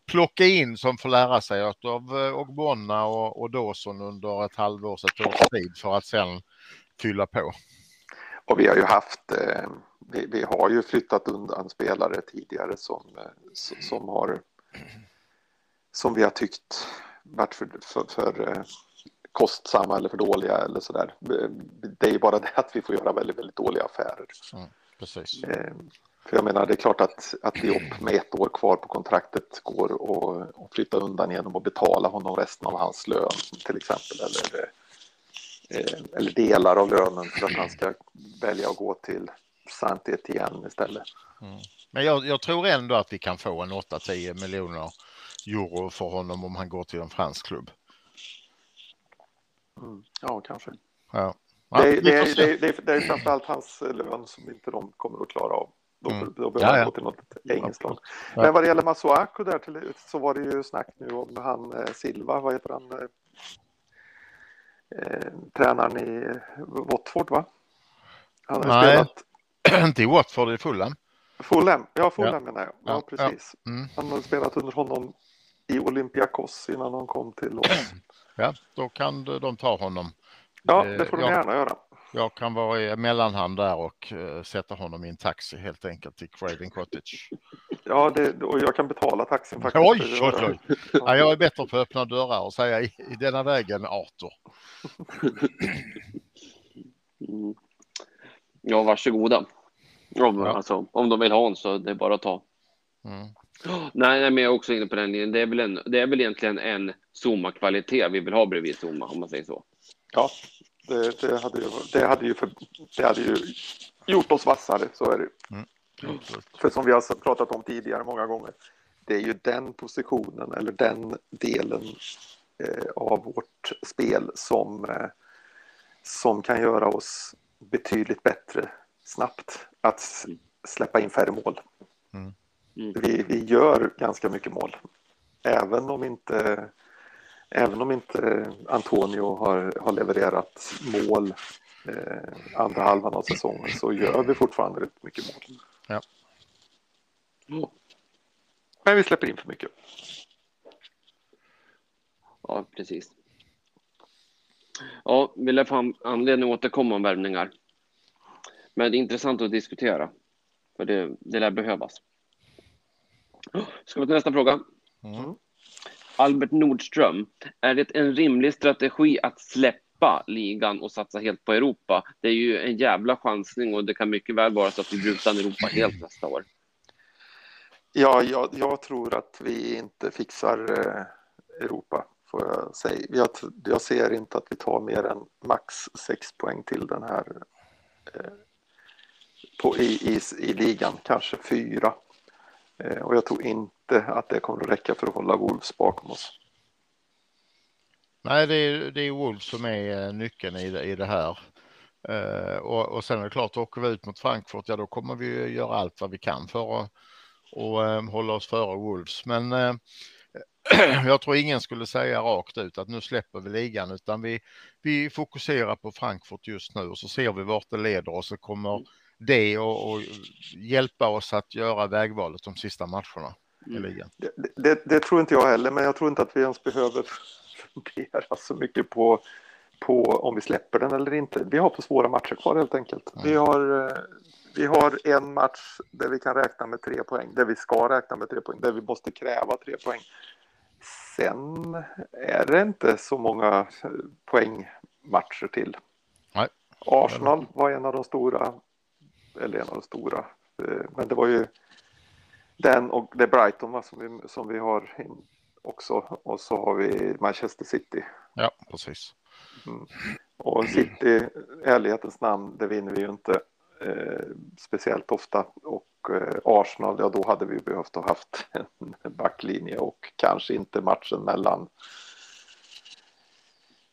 plocka in som får lära sig att av eh, Ogbonna och, och Dawson under ett halvårs, ett års tid för att sen fylla på. Och vi har ju haft eh vi, vi, har ju flyttat undan spelare tidigare som, som har som vi har tyckt varit för, för, för eh, kostsamma eller för dåliga eller sådär. Det är bara det att vi får göra väldigt, väldigt dåliga affärer. Precis. Eh, För jag menar, det är klart att, att Diop med ett år kvar på kontraktet går och, och flytta undan genom att betala honom resten av hans lön till exempel. Eller, eh, eller delar av lönen för att han ska välja att gå till saint Etienne istället. Men jag, jag tror ändå att vi kan få en 8-10 miljoner euro för honom om han går till en fransk klubb. Mm. Ja, kanske. Ja. Det är, vi det, det, det, är, det är framförallt hans lön som inte de kommer att klara av. Då, Mm. då behöver Ja, han ja. gå till något engelskt lag. Ja. Men vad det gäller Masuaku där till, så var det ju snack nu om han eh, Silva, vad heter han? Eh, eh, tränaren i Watford va? Han har Nej. spelat Inte i Watford, i Fulham. Fulham, ja Fulham menar jag. Ja, Ja, ja. precis. Mm. Han har spelat under honom i Olympiakos innan han kom till oss. Ja, då kan de ta honom. Ja, Eh, det får de ja. gärna göra. Jag kan vara i mellanhand där och eh, sätta honom i en taxi helt enkelt till Craven Cottage. Ja, det, och jag kan betala taxin faktiskt. Oj, oj, oj. jag. Ja, jag är bättre på att öppna dörrar och säga i, i denna vägen Arthur. Mm. Ja, varsågoda. Om, Ja. alltså, om de vill ha en så det är bara att ta. Mm. Nej, nej, men jag är också inne på den linjen. Det är väl, en, det är väl egentligen en Zuma-kvalitet vi vill ha bredvid Zuma, om man säger så. Ja, det, det, hade ju, det, hade ju för, det hade ju gjort oss vassare, så är det. Absolut. För som vi har pratat om tidigare många gånger, det är ju den positionen eller den delen eh, av vårt spel som, eh, som kan göra oss betydligt bättre snabbt att s- släppa in färre mål. Mm. Mm. Vi, vi gör ganska mycket mål, även om inte Även om inte Antonio har, har levererat mål eh, andra halvan av säsongen så gör vi fortfarande rätt mycket mål. Ja. Men vi släpper in för mycket. Ja, precis. Ja, vi lär få an- anledning att återkomma om värvningar. Men det är intressant att diskutera. För det, det lär behövas. Ska vi till nästa fråga? Mm. Albert Nordström. Är det en rimlig strategi att släppa ligan och satsa helt på Europa? Det är ju en jävla chansning och det kan mycket väl vara så att vi blir utan Europa helt nästa år. Ja, jag, jag tror att vi inte fixar eh, Europa, får jag säga. Jag, jag ser inte att vi tar mer än max sex poäng till den här eh, på, i, i, i ligan, kanske fyra. Eh, och jag tror inte att det kommer att räcka för att hålla Wolves bakom oss. Nej, det är, det är Wolves som är eh, nyckeln i det, i det här. Eh, och, och sen är det klart, åker vi ut mot Frankfurt, ja då kommer vi göra allt vad vi kan för att och, eh, hålla oss före Wolves. Men eh, jag tror ingen skulle säga rakt ut att nu släpper vi ligan, utan vi, vi fokuserar på Frankfurt just nu och så ser vi vart det leder och så kommer det och, och hjälpa oss att göra vägvalet de sista matcherna i ligan. Det, det, det tror inte jag heller, men jag tror inte att vi ens behöver fundera så mycket på, på om vi släpper den eller inte. Vi har på svåra matcher kvar helt enkelt. Vi, har, eh, vi har en match där vi kan räkna med tre poäng, där vi ska räkna med tre poäng, där vi måste kräva tre poäng. Sen är det inte så många eh, poängmatcher till. Nej. Arsenal var en av de stora, eller en av de stora, eh, men det var ju den och det är Brighton va, som, vi, som vi har också. Och så har vi Manchester City. Ja, precis. Och City, i ärlighetens namn, det vinner vi ju inte eh, speciellt ofta. Och eh, Arsenal, ja då hade vi behövt ha haft en backlinje och kanske inte matchen mellan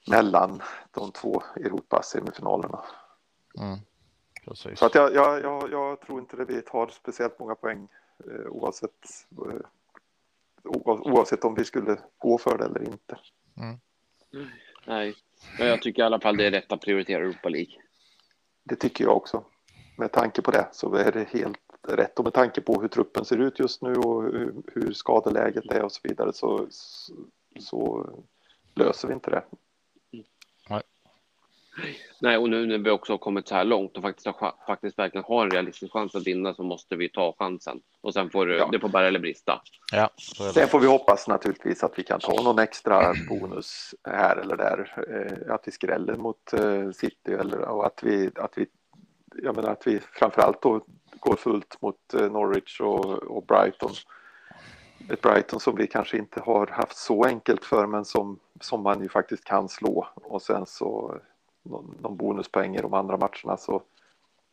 mellan de två Europa-semifinalerna. Mm. Precis. Så att jag, jag, jag, jag tror inte det vi tar speciellt många poäng eh, oavsett, eh, oav- oavsett om vi skulle gå för det eller inte. Nej, men jag tycker i alla fall det är rätt att prioritera Europa League. Det tycker jag också. Med tanke på det så är det helt rätt och med tanke på hur truppen ser ut just nu och hur, hur skadeläget är och så vidare så, så löser vi inte det. Nej, och nu när vi också har kommit så här långt och faktiskt, har, faktiskt verkligen har en realistisk chans att vinna så måste vi ta chansen. Och sen får det, Ja. det får bära eller brista. Ja. Sen får vi hoppas naturligtvis att vi kan ta någon extra bonus här eller där. Eh, att vi skräller mot eh, City eller och att vi, att vi, jag menar att vi framförallt då går fullt mot eh, Norwich och, och Brighton. Ett Brighton som vi kanske inte har haft så enkelt för men som, som man ju faktiskt kan slå och sen så någon, någon bonuspoäng i de andra matcherna så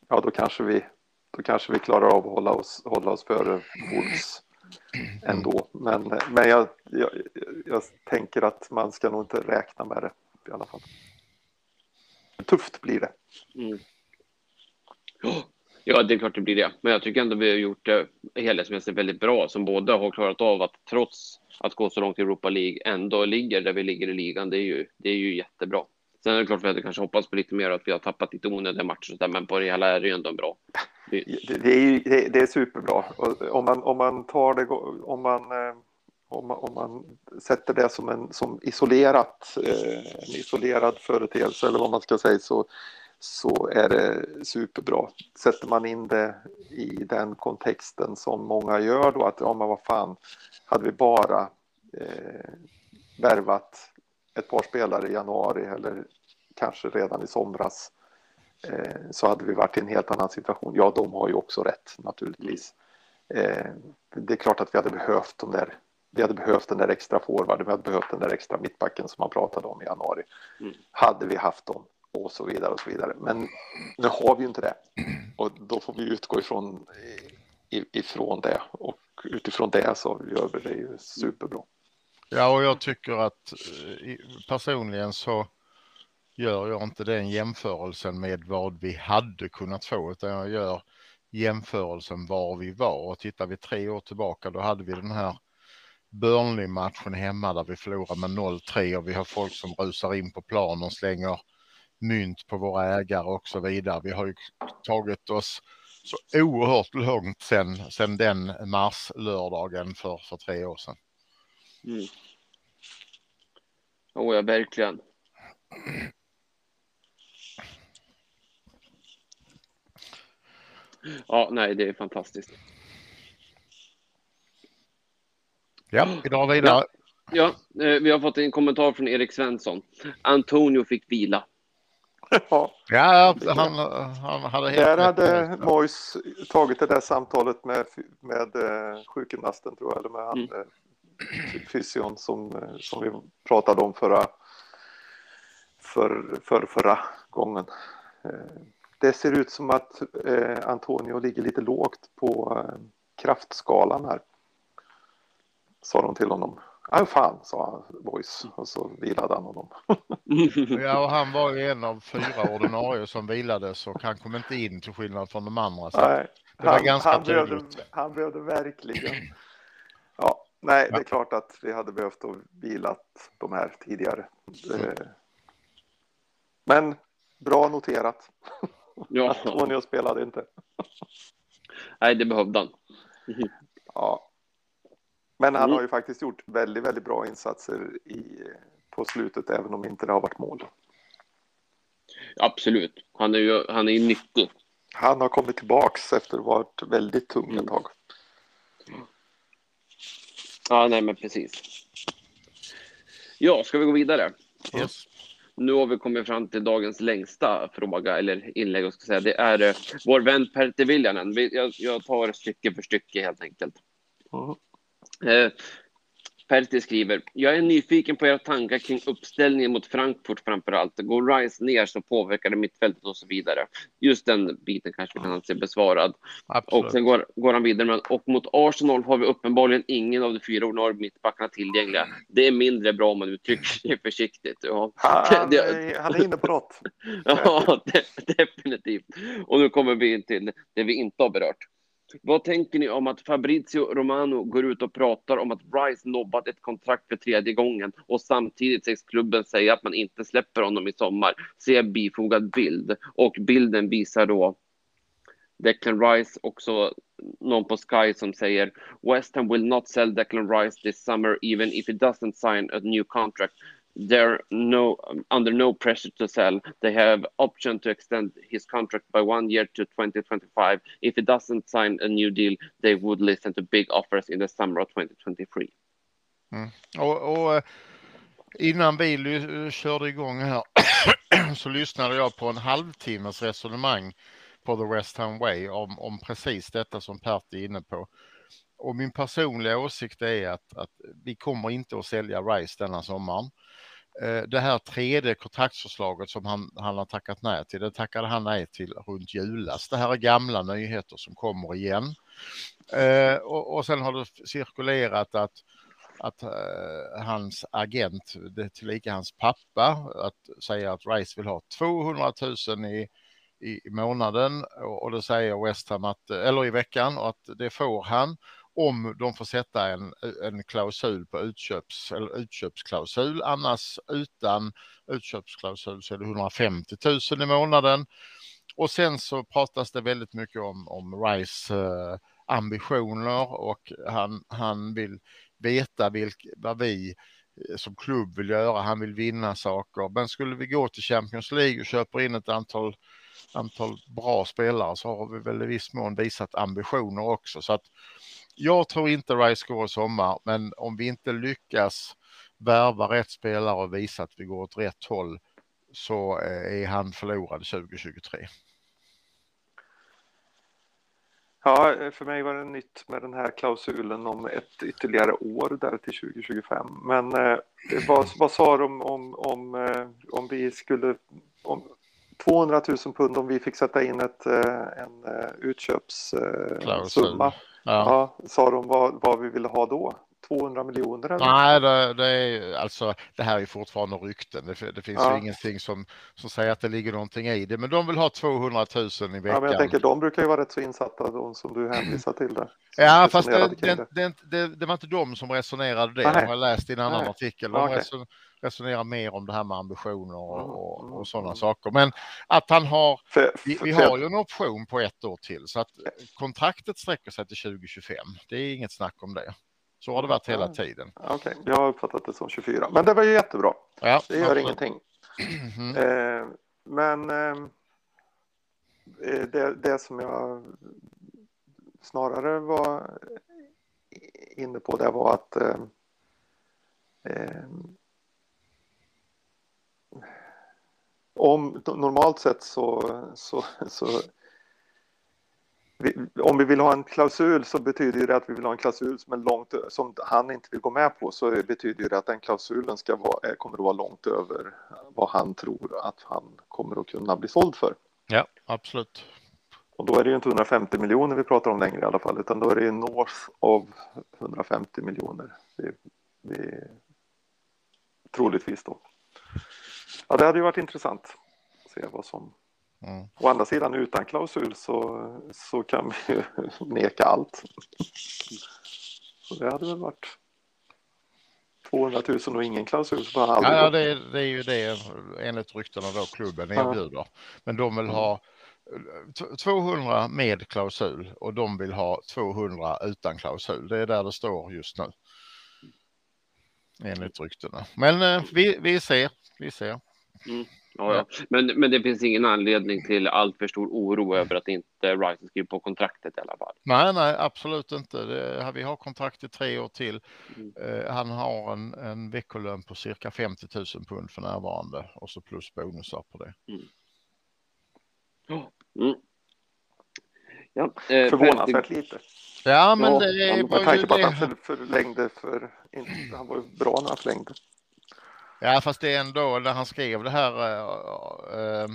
ja då kanske vi då kanske vi klarar av att hålla oss, hålla oss före Wolves ändå. Men, men jag, jag, jag tänker att man ska nog inte räkna med det i alla fall. Tufft blir det. Mm. Ja, det är klart det blir det. Men jag tycker ändå vi har gjort det helhetsmässigt väldigt bra som båda har klarat av att trots att gå så långt i Europa League ändå ligger där vi ligger i ligan. Det är ju, det är ju jättebra. Sen är det klart att vi hade kanske hoppats på lite mer att vi har tappat lite onödiga matcher och så där, men på det hela är det ju ändå bra. Det, Det, är, ju- det, det är superbra. Och om, man, om man tar det, om man, eh, om man, om man sätter det som en som isolerat, eh, en isolerad företeelse eller vad man ska säga så, så är det superbra. Sätter man in det i den kontexten som många gör då att ja men vad fan, hade vi bara eh, värvat ett par spelare i januari eller kanske redan i somras eh, så hade vi varit i en helt annan situation. Ja, de har ju också rätt naturligtvis. Eh, det är klart att vi hade behövt de där vi hade behövt den där extra forwarden, vi hade behövt den där extra mittbacken som man pratade om i januari. Mm. Hade vi haft dem och så vidare och så vidare. Men nu har vi ju inte det och då får vi utgå ifrån, ifrån det och utifrån det så gör vi det ju superbra. Ja, och jag tycker att eh, personligen så gör jag inte den jämförelsen med vad vi hade kunnat få, utan jag gör jämförelsen var vi var. Och tittar vi tre år tillbaka, då hade vi den här Burnley-matchen hemma där vi förlorar med 0-3 och vi har folk som rusar in på plan och slänger mynt på våra ägare och så vidare. Vi har ju tagit oss så oerhört långt sen, sen den mars-lördagen för, för tre år sedan mm. Oh, ja, verkligen. Ja, nej, det är fantastiskt. Ja, idag vidare. Ja, eh, vi har fått en kommentar från Erik Svensson. Antonio fick vila. Ja, Ja, han, han hade helt där hade. Mois tagit det där samtalet med, med eh, sjukgymnasten tror jag, eller med han, Mm. eh, fysion som, eh, som vi pratade om förra, för, för, förra gången. Eh, det ser ut som att eh, Antonio ligger lite lågt på kraftskalan här. Sa de till honom. Ja, fan, sa han, Mois, och så vilade han honom. Ja, och han var ju en av fyra ordinarie som vilades och han kom inte in till skillnad från de andra. Så Nej, det var han, ganska han, behövde, han behövde verkligen. Ja, nej, det är klart att vi hade behövt att vilat de här tidigare. Eh, Men bra noterat. ja, Antonio spelade inte. nej, det behövde han. Ja. Men han Mm. har ju faktiskt gjort väldigt, väldigt bra insatser i, på slutet, även om inte det har varit mål. Absolut. Han är ju han är nyttig. Han har kommit tillbaks efter att ha varit väldigt tung Mm. ett tag. Ja, nej, men precis. Ja, ska vi gå vidare? Yes. Nu har vi kommit fram till dagens längsta fråga eller inlägg. Jag ska säga. Det är eh, vår vän Pertti Viljanen. Vi- Jag, jag tar stycke för stycke helt enkelt. Mm. Eh, Pertti skriver, jag är nyfiken på era tankar kring uppställningen mot Frankfurt framför allt. Går Rice ner så påverkar det mittfältet och så vidare. Just den biten kanske vi kan anse besvarad. Och Absolut. sen går, går han vidare med och mot Arsenal har vi uppenbarligen ingen av de fyra ordinarie mittbackarna tillgängliga. Det är mindre bra om man uttrycker sig försiktigt. Ja, Han, Det- är- han är inne på något. ja de, definitivt. Och nu kommer vi till det vi inte har berört. Vad tänker ni om att Fabrizio Romano går ut och pratar om att Rice nobbat ett kontrakt för tredje gången och samtidigt sägs klubben säga att man inte släpper honom i sommar? Se bifogad bild. Och bilden visar då Declan Rice, också någon på Sky som säger West Ham will not sell Declan Rice this summer even if he doesn't sign a new contract they're no under no pressure to sell. They have option to extend his contract by one year to 2025. If he doesn't sign a new deal, they would listen to big offers in the summer of 2023. Mm. Och, och eh, innan vi körde igång här så lyssnade jag på en halvtimmes resonemang på The West Ham Way om, om precis detta som Pert är inne på. Och min personliga åsikt är att, att vi kommer inte att sälja Rice denna sommaren. Eh, det här tredje kontraktsförslaget som han, han har tackat nej till, det tackade han nej till runt julas. Det här är gamla nyheter som kommer igen. Eh, och, och sen har det cirkulerat att att eh, hans agent, det tillika hans pappa, att säga att Rice vill ha 200 000 i, i, i månaden och, och det säger West Ham att, eller i veckan och att det får han om de får sätta en, en klausul på utköps, eller utköpsklausul. Annars utan utköpsklausul så är det 150 000 i månaden. Och sen så pratas det väldigt mycket om, om Rice eh, ambitioner och han, han vill veta vilk, vad vi eh, som klubb vill göra. Han vill vinna saker. Men skulle vi gå till Champions League och köper in ett antal, antal bra spelare så har vi väl i viss mån visat ambitioner också. Så att jag tror inte Rice går i sommar, men om vi inte lyckas värva rätt spelare och visa att vi går åt rätt håll så eh, är han förlorad 2023. Ja, för mig var det nytt med den här klausulen om ett ytterligare år där till 2025. Men eh, vad, vad sa de om, om, eh, om vi skulle, om 200 000 pund om vi fick sätta in ett, eh, en eh, utköpssumma? Klausul. Ja. Ja. sa de vad, vad vi ville ha då? 200 miljoner? Eller? Nej, det, det, är, alltså, det här är fortfarande rykten. Det, det finns Ja. ju ingenting som, som säger att det ligger någonting i det. Men de vill ha 200 000 i veckan. Ja, men jag tänker de brukar ju vara rätt så insatta, de som du hänvisar till där. Ja, fast det, det, det, var inte de som resonerade det. Nej. Jag har läst i en annan Nej. artikel. De reson, resonerar mer om det här med ambitioner och, Mm, och, mm, och sådana mm. saker. Men att han har, För, vi, vi har ju en option på ett år till så att kontraktet sträcker sig till 2025. Det är inget snack om det. Så har det varit hela tiden. Okej, jag har uppfattat det som 24. Men det var ju jättebra. Ja, Det gör absolut. ingenting. Mhm. Eh, men eh, eh, det, det som jag snarare var inne på det var att eh, eh, om normalt sett så, så, så vi, om vi vill ha en klausul så betyder det att vi vill ha en klausul som är långt som han inte vill gå med på så betyder det att den klausulen ska vara, eh, kommer att vara långt över vad han tror att han kommer att kunna bli såld för. Ja, absolut. Och då är det ju inte 150 miljoner vi pratar om längre i alla fall utan då är det ju north av 150 miljoner. Vi, vi, troligtvis då. Ja, det hade ju varit intressant att se vad som Mm. Å andra sidan utan klausul så, så kan vi ju neka allt. Så det hade väl varit 200 000 och ingen klausul så aldrig Ja, ja det, är, det är ju det enligt ryktena då klubben Ja. erbjuder. Men de vill ha t- 200 med klausul och de vill ha 200 utan klausul. Det är där det står just nu. Enligt ryktena. Men eh, vi, vi ser, vi ser. Ja, ja. Men, men det finns ingen anledning till allt för stor oro över att inte Rice skriver på kontraktet i alla fall. Nej, nej, absolut inte. Det, vi har kontrakt i tre år till. Mm. Eh, han har en, en veckolön på cirka 50 000 pund för närvarande och så plus bonusar på det. Mm. Ja, eh, Förvånansvärt lite. Ja, men Ja, det ja, är med var Med ju tanke på att det. han för, förlängde för... Han var ju bra när han förlängde. Ja, fast det är ändå när han skrev det här eh, eh, eh,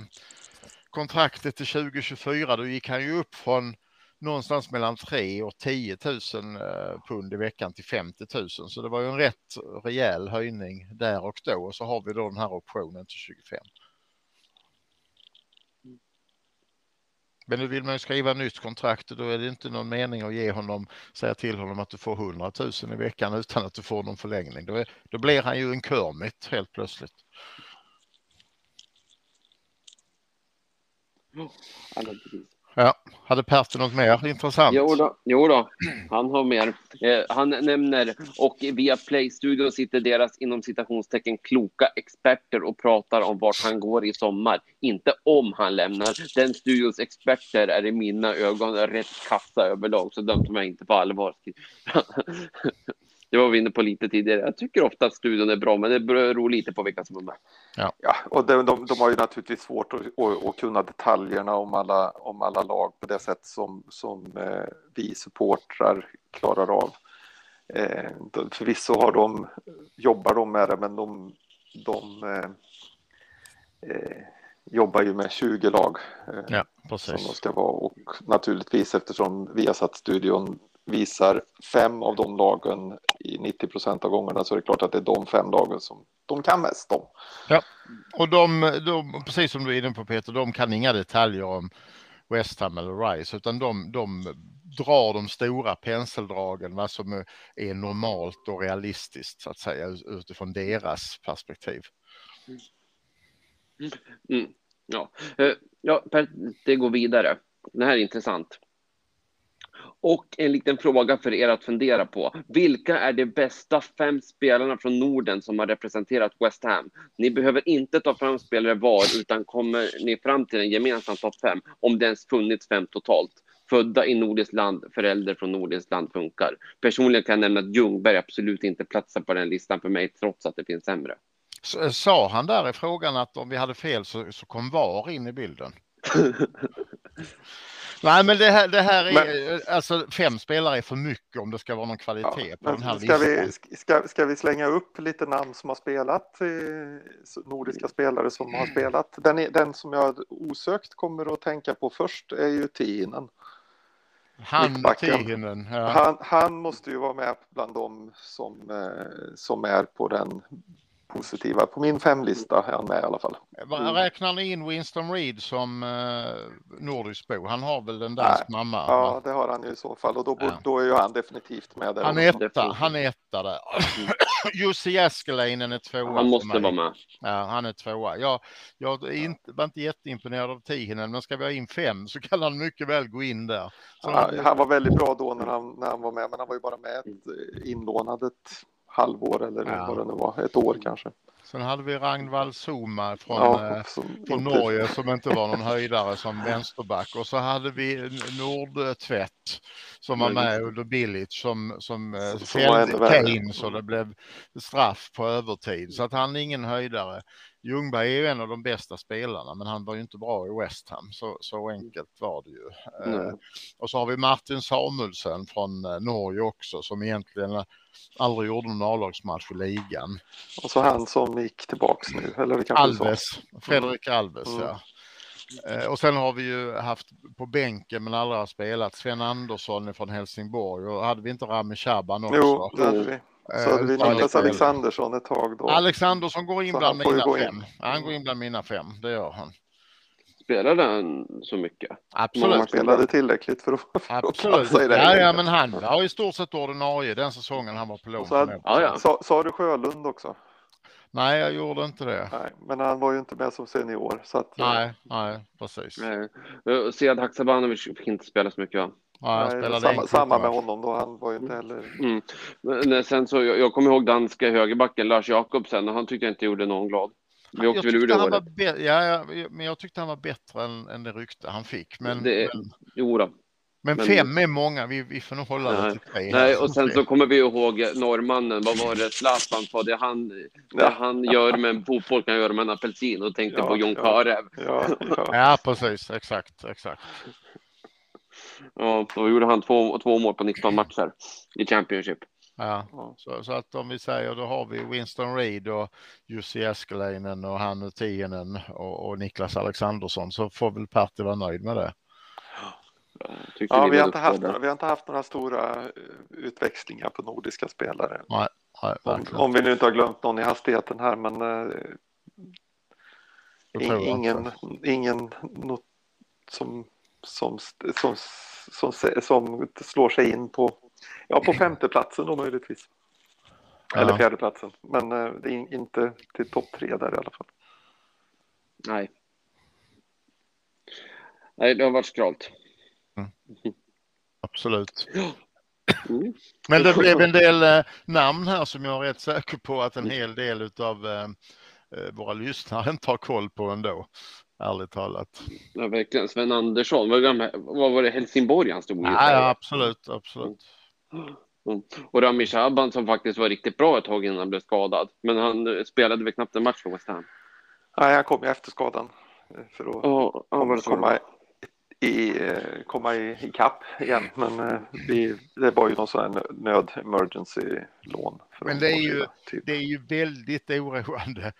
kontraktet till 2024, då gick han ju upp från någonstans mellan 3 och 10 000 pund i veckan till 50 000. Så det var ju en rätt rejäl höjning där och då. Och så har vi då den här optionen till 25. Men nu vill man ju skriva nytt kontrakt och då är det inte någon mening att ge honom, säga till honom att du får 100 000 i veckan utan att du får någon förlängning. Då, är, då blir han ju en Kermit helt plötsligt. Ja, precis. Ja, hade Pertti något mer intressant? Jo då, jo då, han har mer. Eh, han nämner och via Playstudion sitter deras inom citationstecken kloka experter och pratar om vart han går i sommar. Inte om han lämnar. Den studions experter är i mina ögon rätt kassa överlag, så de tar jag inte på allvar. Det var vi inne på lite tidigare. Jag tycker ofta att studion är bra, men det beror lite på vilka som är med. Ja, och de, de, de har ju naturligtvis svårt att, att, att, kunna detaljerna om alla, om alla lag på det sätt som, som eh, vi supportrar klarar av. Eh, förvisso har de, jobbar de med det, men de, de eh, eh jobbar ju med 20 lag. Eh, ja, precis. Som de ska vara och naturligtvis eftersom vi har satt studion visar fem av de lagen i 90 procent av gångerna så är det klart att det är de fem lagen som de kan mest om. Ja, och de, de precis som du är inne på Peter, de kan inga detaljer om West Ham eller Rice utan de, de drar de stora penseldragen, vad som är normalt och realistiskt så att säga utifrån deras perspektiv. Mm. Mm. Ja. Eh, ja, det går vidare. Det här är intressant. Och en liten fråga för er att fundera på. Vilka är de bästa fem spelarna från Norden som har representerat West Ham? Ni behöver inte ta fram spelare var, utan kommer ni fram till en gemensam topp fem, om det ens funnits fem totalt. Födda i nordiskt land, förälder från nordiskt land funkar. Personligen kan jag nämna att Ljungberg absolut inte platsar på den listan för mig, trots att det finns sämre. Sa han där i frågan att om vi hade fel så, så kom VAR in i bilden? Nej, men det här, det här är men, alltså fem spelare är för mycket om det ska vara någon kvalitet ja, på den här ska listan. Vi, ska, ska vi slänga upp lite namn som har spelat, nordiska spelare som har spelat? Den, är, den som jag osökt kommer att tänka på först är ju Tinen. Han, Tihinen, ja. han, han måste ju vara med bland dem som, eh, som är på den positiva. På min femlista är han med i alla fall. Mm. Räknar ni in Winston Reed som eh, nordisk bo? Han har väl en dansk Nej. mamma? Ja, va? det har han ju i så fall och då, ja. då är ju han definitivt med där. Han är etta, han är etta där. Mm. Jussi Jääskeläinen är tvåa. Han måste vara med. Ja, han är tvåa. Jag, jag är inte, var inte jätteimponerad av Tihinen, men ska vi ha in fem så kan han mycket väl gå in där. Ja, han var väldigt bra då när han, när han var med, men han var ju bara med ett eh, inlånad ett halvår eller ja. vad det nu var, ett år kanske. Sen hade vi Ragnvald Soma från, ja, eh, från Norge som inte var någon höjdare som vänsterback och så hade vi Nordtvätt som var med under Billit som, som, eh, som fällde Kane så det blev straff på övertid så att han är ingen höjdare. Ljungberg är ju en av de bästa spelarna, men han var ju inte bra i West Ham. Så, så enkelt var det ju. Mm. Eh, och så har vi Martin Samuelsen från Norge också, som egentligen aldrig gjorde någon A-lagsmatch i ligan. Och så han som gick tillbaks nu, eller det Alves, Fredrik mm. Alves, mm. ja. Eh, och sen har vi ju haft på bänken men aldrig har spelat Sven Andersson från Helsingborg och hade vi inte Rami Shaban också? Jo, det hade vi. Så hade vi Niklas Alexandersson ett tag då. Alexandersson går in bland mina fem. In. Han går in bland mina fem, det gör han. Spelade han så mycket? Absolut. Han spelade tillräckligt för att, för Absolut. Att i det. Ja, ja, men han var i stort sett ordinarie den säsongen han var på lån. Ja, ja. Sa, sa du Sjölund också? Nej, jag gjorde inte det. Nej, men han var ju inte med som senior. Så att, nej, nej, precis. Nej. Sead Haksabanovic fick inte spela så mycket va? Ja, Nej, samma, samma med honom då, han var ju inte heller... Mm. Men sen så, jag, jag kommer ihåg danska högerbacken Lars Jakobsen och han tyckte jag inte gjorde någon glad. Vi åkte väl ur det året. Ja, ja, men jag tyckte han var bättre än, än det rykte han fick. Men, det, men... Jo då. Men, men fem är många, vi, vi får nog hålla nej, det till tre. Nej, och sen så kommer vi ihåg norrmannen, vad var det Zlatan sa, det han, det han gör med en fotboll kan göra med en apelsin och tänkte ja, på Jon Karev. Ja, ja. ja, precis, exakt, exakt. Ja, då gjorde han två, två mål på 19 matcher i Championship. Ja, så, så, att om vi säger då har vi Winston Reed och Jussi Eskeläinen och Hannu Tienen och, och Niklas Alexandersson så får väl Pertti vara nöjd med det. Ja, vi har, inte haft några, vi har inte haft några stora eh, utväxlingar på nordiska spelare. Nej, nej, om, om, vi nu inte har glömt någon i hastigheten här, men uh, ingen, ingen som som, som, som, som slår sig in på, ja, på femteplatsen då möjligtvis. Ja. Eller fjärdeplatsen. Men eh, det är inte till topp tre där i alla fall. Nej. Nej, det har varit skralt. Absolut. Mm. Men det blev en del eh, namn här som jag är rätt säker på att en hel del av eh, våra lyssnare inte har koll på ändå. Ärligt talat. Ja, verkligen. Sven Andersson, vad, var det, Helsingborg han stod i? Ja, ja absolut, absolut. Mm. Och Rami Shaban som faktiskt var riktigt bra ett tag innan han blev skadad. Men han eh, spelade väl knappt en match för West Ham. Nej, han kom ju efter skadan eh, för att var så komma i, eh, komma i, i kapp igen. Men vi, det var ju någon sån här nöd emergency lån. Men det är ju- typ. Det är ju väldigt oroande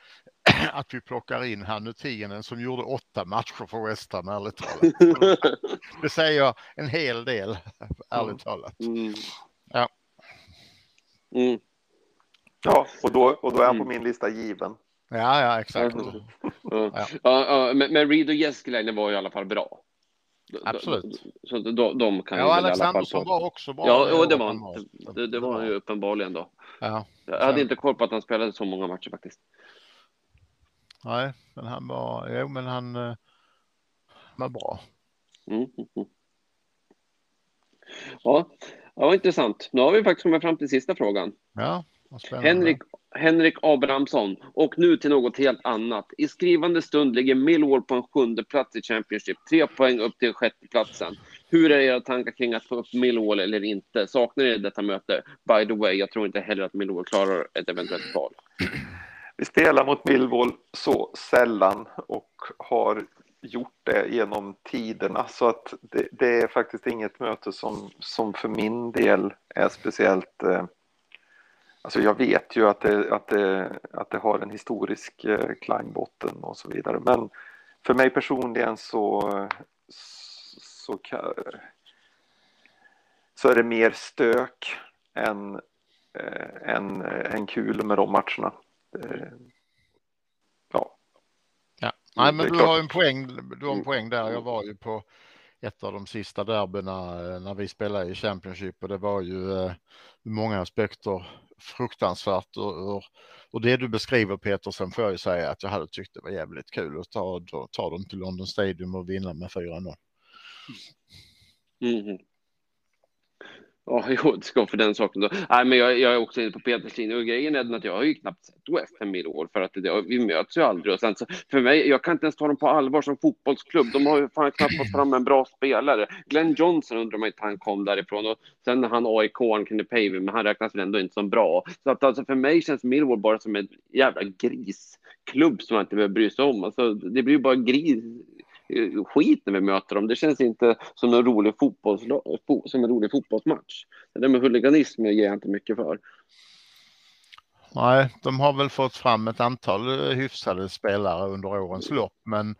att vi plockar in Hannu Tienen som gjorde åtta matcher för West Ham, ärligt talat. Det säger en hel del, ärligt talat. mm. Ja. Mm. Ja, och då, och då är han på Mm. min lista given. Ja, ja, exakt. Ja. Ja. Ja. Men, men Reed och Jeskinen var i alla fall bra. Absolut. Så de, de kan Ja, vi väl i Alex alla fall Andersson få. var också bra. Ja, jo, det var han. Det, det var han ju uppenbarligen då. Ja, Jag hade inte koll på att han spelade så många matcher faktiskt. Nej, men han var, jo, men han eh, var bra. Mm. Ja, ja, vad intressant. Nu har vi faktiskt kommit fram till sista frågan. Ja. Henrik, Henrik Abrahamsson. Och nu till något helt annat. I skrivande stund ligger Millwall på en sjunde plats i Championship. Tre poäng upp till sjätteplatsen. Hur är era tankar kring att få upp Millwall eller inte? Saknar ni detta möte? By the way, jag tror inte heller att Millwall klarar ett eventuellt kval. Vi spelar mot Millwall så sällan och har gjort det genom tiderna så att det, det är faktiskt inget möte som, som för min del är speciellt eh, Alltså jag vet ju att det, att det, att det har en historisk eh, klangbotten och så vidare men för mig personligen så, så, kan, så är det mer stök än, eh, än, eh, än kul med de matcherna. Eh, Ja, Ja. Nej, men du har en poäng, du har en Mm. poäng där. Jag var ju på ett av de sista derbyna eh, när vi spelade i Championship och det var ju eh, många aspekter fruktansvärt och, och, det du beskriver Peter, sen får jag ju säga att jag hade tyckt det var jävligt kul att ta, ta, dem till London Stadium och vinna med 4-0. Mhm. Ja, jo, det ska för den saken då. Nej, men jag, jag är också inne på Peters linje och grejen är att jag har ju knappt sett West Ham i år för att det, vi möts ju aldrig och sen så för mig, jag kan inte ens ta dem på allvar som fotbollsklubb. De har ju fan knappt fått fram en bra spelare. Glenn Johnson undrar man inte han kom därifrån och sen han AIK, han kunde pave, men han räknas väl ändå inte som bra. Så att alltså för mig känns Millwall bara som en jävla grisklubb som man inte behöver bry sig om. Alltså, det blir ju bara gris, skit när vi möter dem. Det känns inte som en rolig, fotbolls, som en rolig fotbollsmatch. Det där med huliganism ger jag inte mycket för. Nej, de har väl fått fram ett antal eh, hyfsade spelare under årens lopp, men,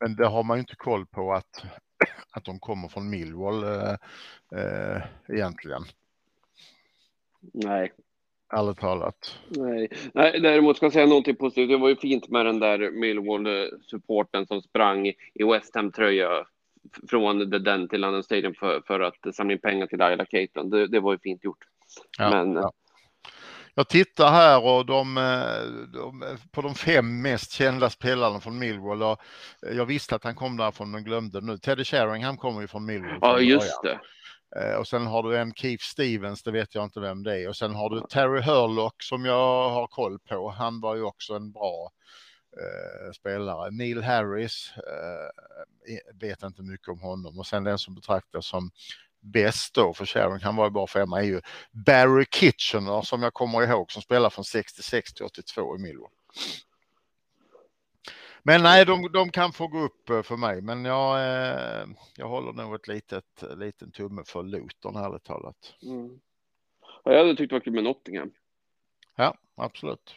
men det har man ju inte koll på att, att de kommer från Millwall eh, eh, egentligen, Nej, ärligt talat. nej. nej. Däremot ska jag säga någonting positivt. Det var ju fint med den där Millwall-supporten som sprang i West Ham-tröja från Den till London Stadium för, för att samla in pengar till Ayla Caton. Det, det var ju fint gjort. Ja, Men ja. Jag tittar här och de, de, på de fem mest kända spelarna från Millwall. Och jag visste att han kom därifrån men glömde nu. Teddy Sheringham kommer ju från Millwall. ja, från just det. Eh, Och sen har du en Keith Stevens, det vet jag inte vem det är. Och sen har du Terry Hurlock som jag har koll på. Han var ju också en bra eh, spelare. Neil Harris, eh, vet inte mycket om honom. Och sen den som betraktas som bäst då för Sharon, han var ju bara femma, är ju Barry Kitchener som jag kommer ihåg som spelar från 66 till 82 i Millwall. Men nej, de, de kan få gå upp eh, för mig, men jag, eh, jag håller nog ett litet, liten tumme för Luton ärligt talat. Mm. Ja, jag hade tyckt det var kul med Nottingham. Ja, absolut.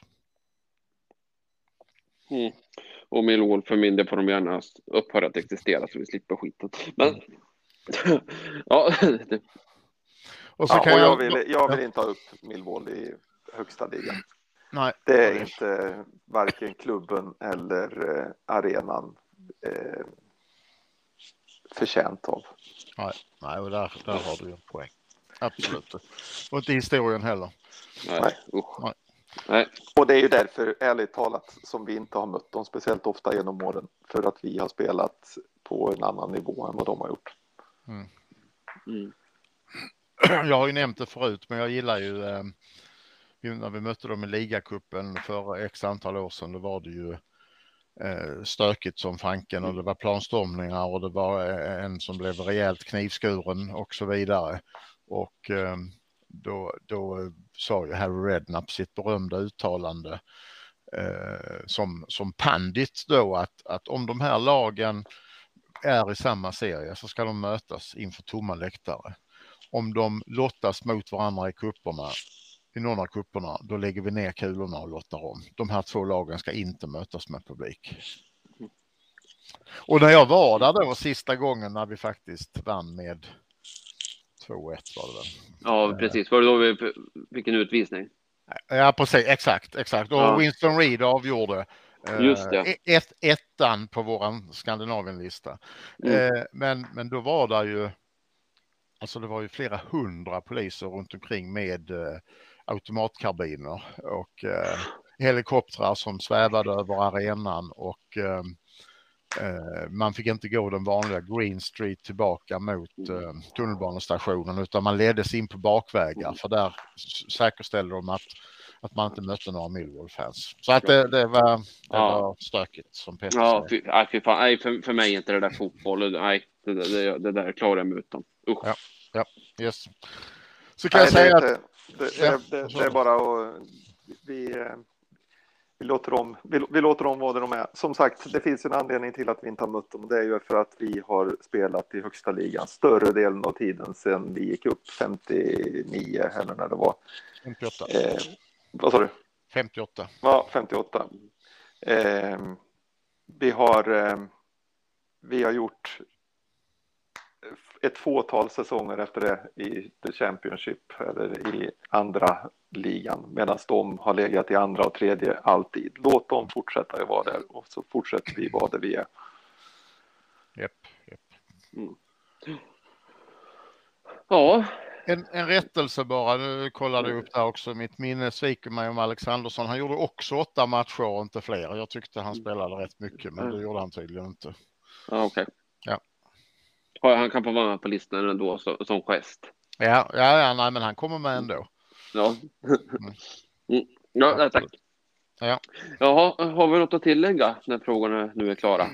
Mm. Och Millwall för min del får de gärna upphöra att existera så vi slipper skiten. Men ja, det, Och så Ja, kan och jag jag... vill, jag vill inte ha upp Millwall i högsta ligan. Nej, Det är inte varken klubben eller eh, arenan eh, förtjänt av. nej och där, där har du ju en poäng. Absolut. Och inte historien heller. nej, Nej. usch. Nej. Nej. Och det är ju därför, ärligt talat, som vi inte har mött dem speciellt ofta genom åren. För att vi har spelat på en annan nivå än vad de har gjort. Mm. Jag har ju nämnt det förut, men jag gillar ju eh, när vi mötte dem i ligacupen för x antal år sedan, då var det ju eh, stökigt som fanken och det var planstormningar och det var eh, en som blev rejält knivskuren och så vidare. Och eh, då, då sa ju Harry Redknapp sitt berömda uttalande som, som pandit då att, att om de här lagen är i samma serie så ska de mötas inför tomma läktare. Om de lottas mot varandra i kupperna i någon av kupperna, då lägger vi ner kulorna och lottar om. De här två lagen ska inte mötas med publik. Och när jag var där då sista gången när vi faktiskt vann med 2-1 var det väl. Ja, precis. Var det då vi fick en utvisning? Ja, precis. Exakt, exakt. Och Ja. Winston Reed avgjorde. eh, Just det. Ett, ettan på våran Skandinavienlista. Mm. Eh, men, men då var det ju, alltså det var ju flera hundra poliser runt omkring med eh, automatkarbiner och eh, helikoptrar som svävade över arenan och eh, eh, man fick inte gå den vanliga Green Street tillbaka mot eh, tunnelbanestationen utan man leddes in på bakvägar för där säkerställde de att, att man inte mötte några Millwall-fans. Så att det, det, var, det Ja. var stökigt som Peter Ja, säger. nej, fy fan. Nej, för, för mig är inte det där fotboll. Nej, det, det, det där klarar jag mig utan. Usch. Ja. Yes. Så kan Nej, jag säga att det, det, det, det är bara att vi, eh, vi, låter dem, vi, vi låter dem vara där de är. Som sagt, det finns en anledning till att vi inte har mött dem det är ju för att vi har spelat i högsta ligan större delen av tiden sedan vi gick upp 59 eller när det var. 58. Eh, vad sa du? 58. Ja, 58. Eh, vi har eh, vi har gjort ett fåtal säsonger efter det i The Championship eller i andra ligan medan de har legat i andra och tredje alltid. Låt dem fortsätta att vara där och så fortsätter vi vara där vi är. Japp, japp. Ja, En, en rättelse bara, nu kollade jag upp där också. Mitt minne sviker mig om Alexandersson. Han gjorde också åtta matcher och inte fler. Jag tyckte han spelade rätt mycket, men det gjorde han tydligen inte. ja okej. Ja. Ja, Han kan få vara med på listan ändå som, som gest. Ja, ja, ja, nej, men han kommer med ändå. Ja. Mm. Ja, nej, tack. Ja. Jaha, har vi något att tillägga när frågorna nu är klara?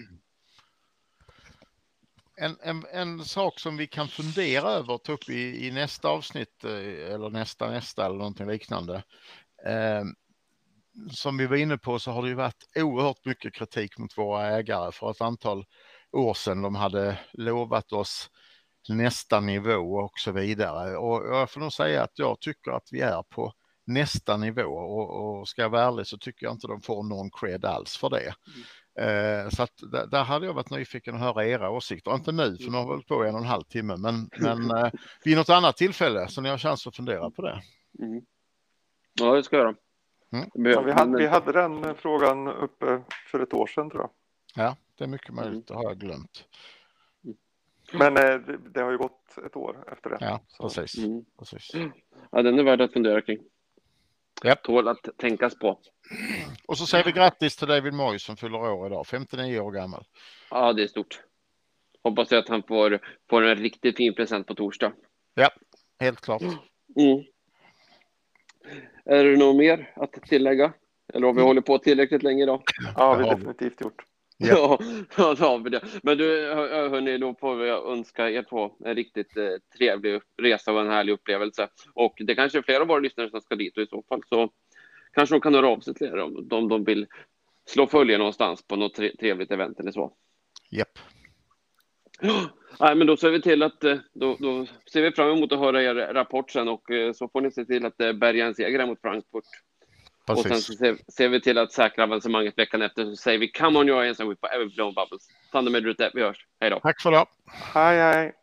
En, en, en sak som vi kan fundera över och ta upp i, i nästa avsnitt eh, eller nästa nästa eller någonting liknande. Eh, som vi var inne på så har det ju varit oerhört mycket kritik mot våra ägare för ett antal år sedan. De hade lovat oss nästa nivå och så vidare. Och jag får nog säga att jag tycker att vi är på nästa nivå och, och ska jag vara ärlig så tycker jag inte de får någon cred alls för det. Eh, så att där, där hade jag varit nyfiken att höra era åsikter. Inte nu, för nu har vi hållit på en och en halv timme, men, men eh, vid något annat tillfälle så ni har chans att fundera på det. Mm. Ja, det ska jag göra. Mm. Ja, vi, hade, vi hade den frågan uppe för ett år sedan tror jag. Ja, det är mycket möjligt, det har jag glömt. Men eh, det, det har ju gått ett år efter det. Ja, Så- precis. Mm. precis. Ja, den är värd att fundera kring. Japp. Tål att tänkas på. Och så säger vi grattis till David Moyes som fyller år idag, 59 år gammal. Ja, det är stort. Hoppas jag att han får, får en riktigt fin present på torsdag. Helt klart. Mm. Är det något mer att tillägga? Eller har vi hållit på tillräckligt länge idag? Ja, vi Det har definitivt gjort. Ja. Ja, det. Men du, hör- hörni, då får vi önska er två en riktigt eh, trevlig resa och en härlig upplevelse. Och det kanske är flera av våra lyssnare som ska dit och i så fall så kanske de kan höra av sig till er om de, de vill slå följe någonstans på något tre, trevligt event eller så. Japp. Nej, men då ser vi till att eh, då, då ser vi fram emot att höra er rapport sen och eh, så får ni se till att bärga en seger mot Frankfurt. Och sen Precis. så ser, ser vi till att säkra avancemanget veckan efter så säger vi come on your hands and we forever blown bubbles. Ta hand om er där ute. Vi hörs. Hej då. Tack för det. Hej, hej.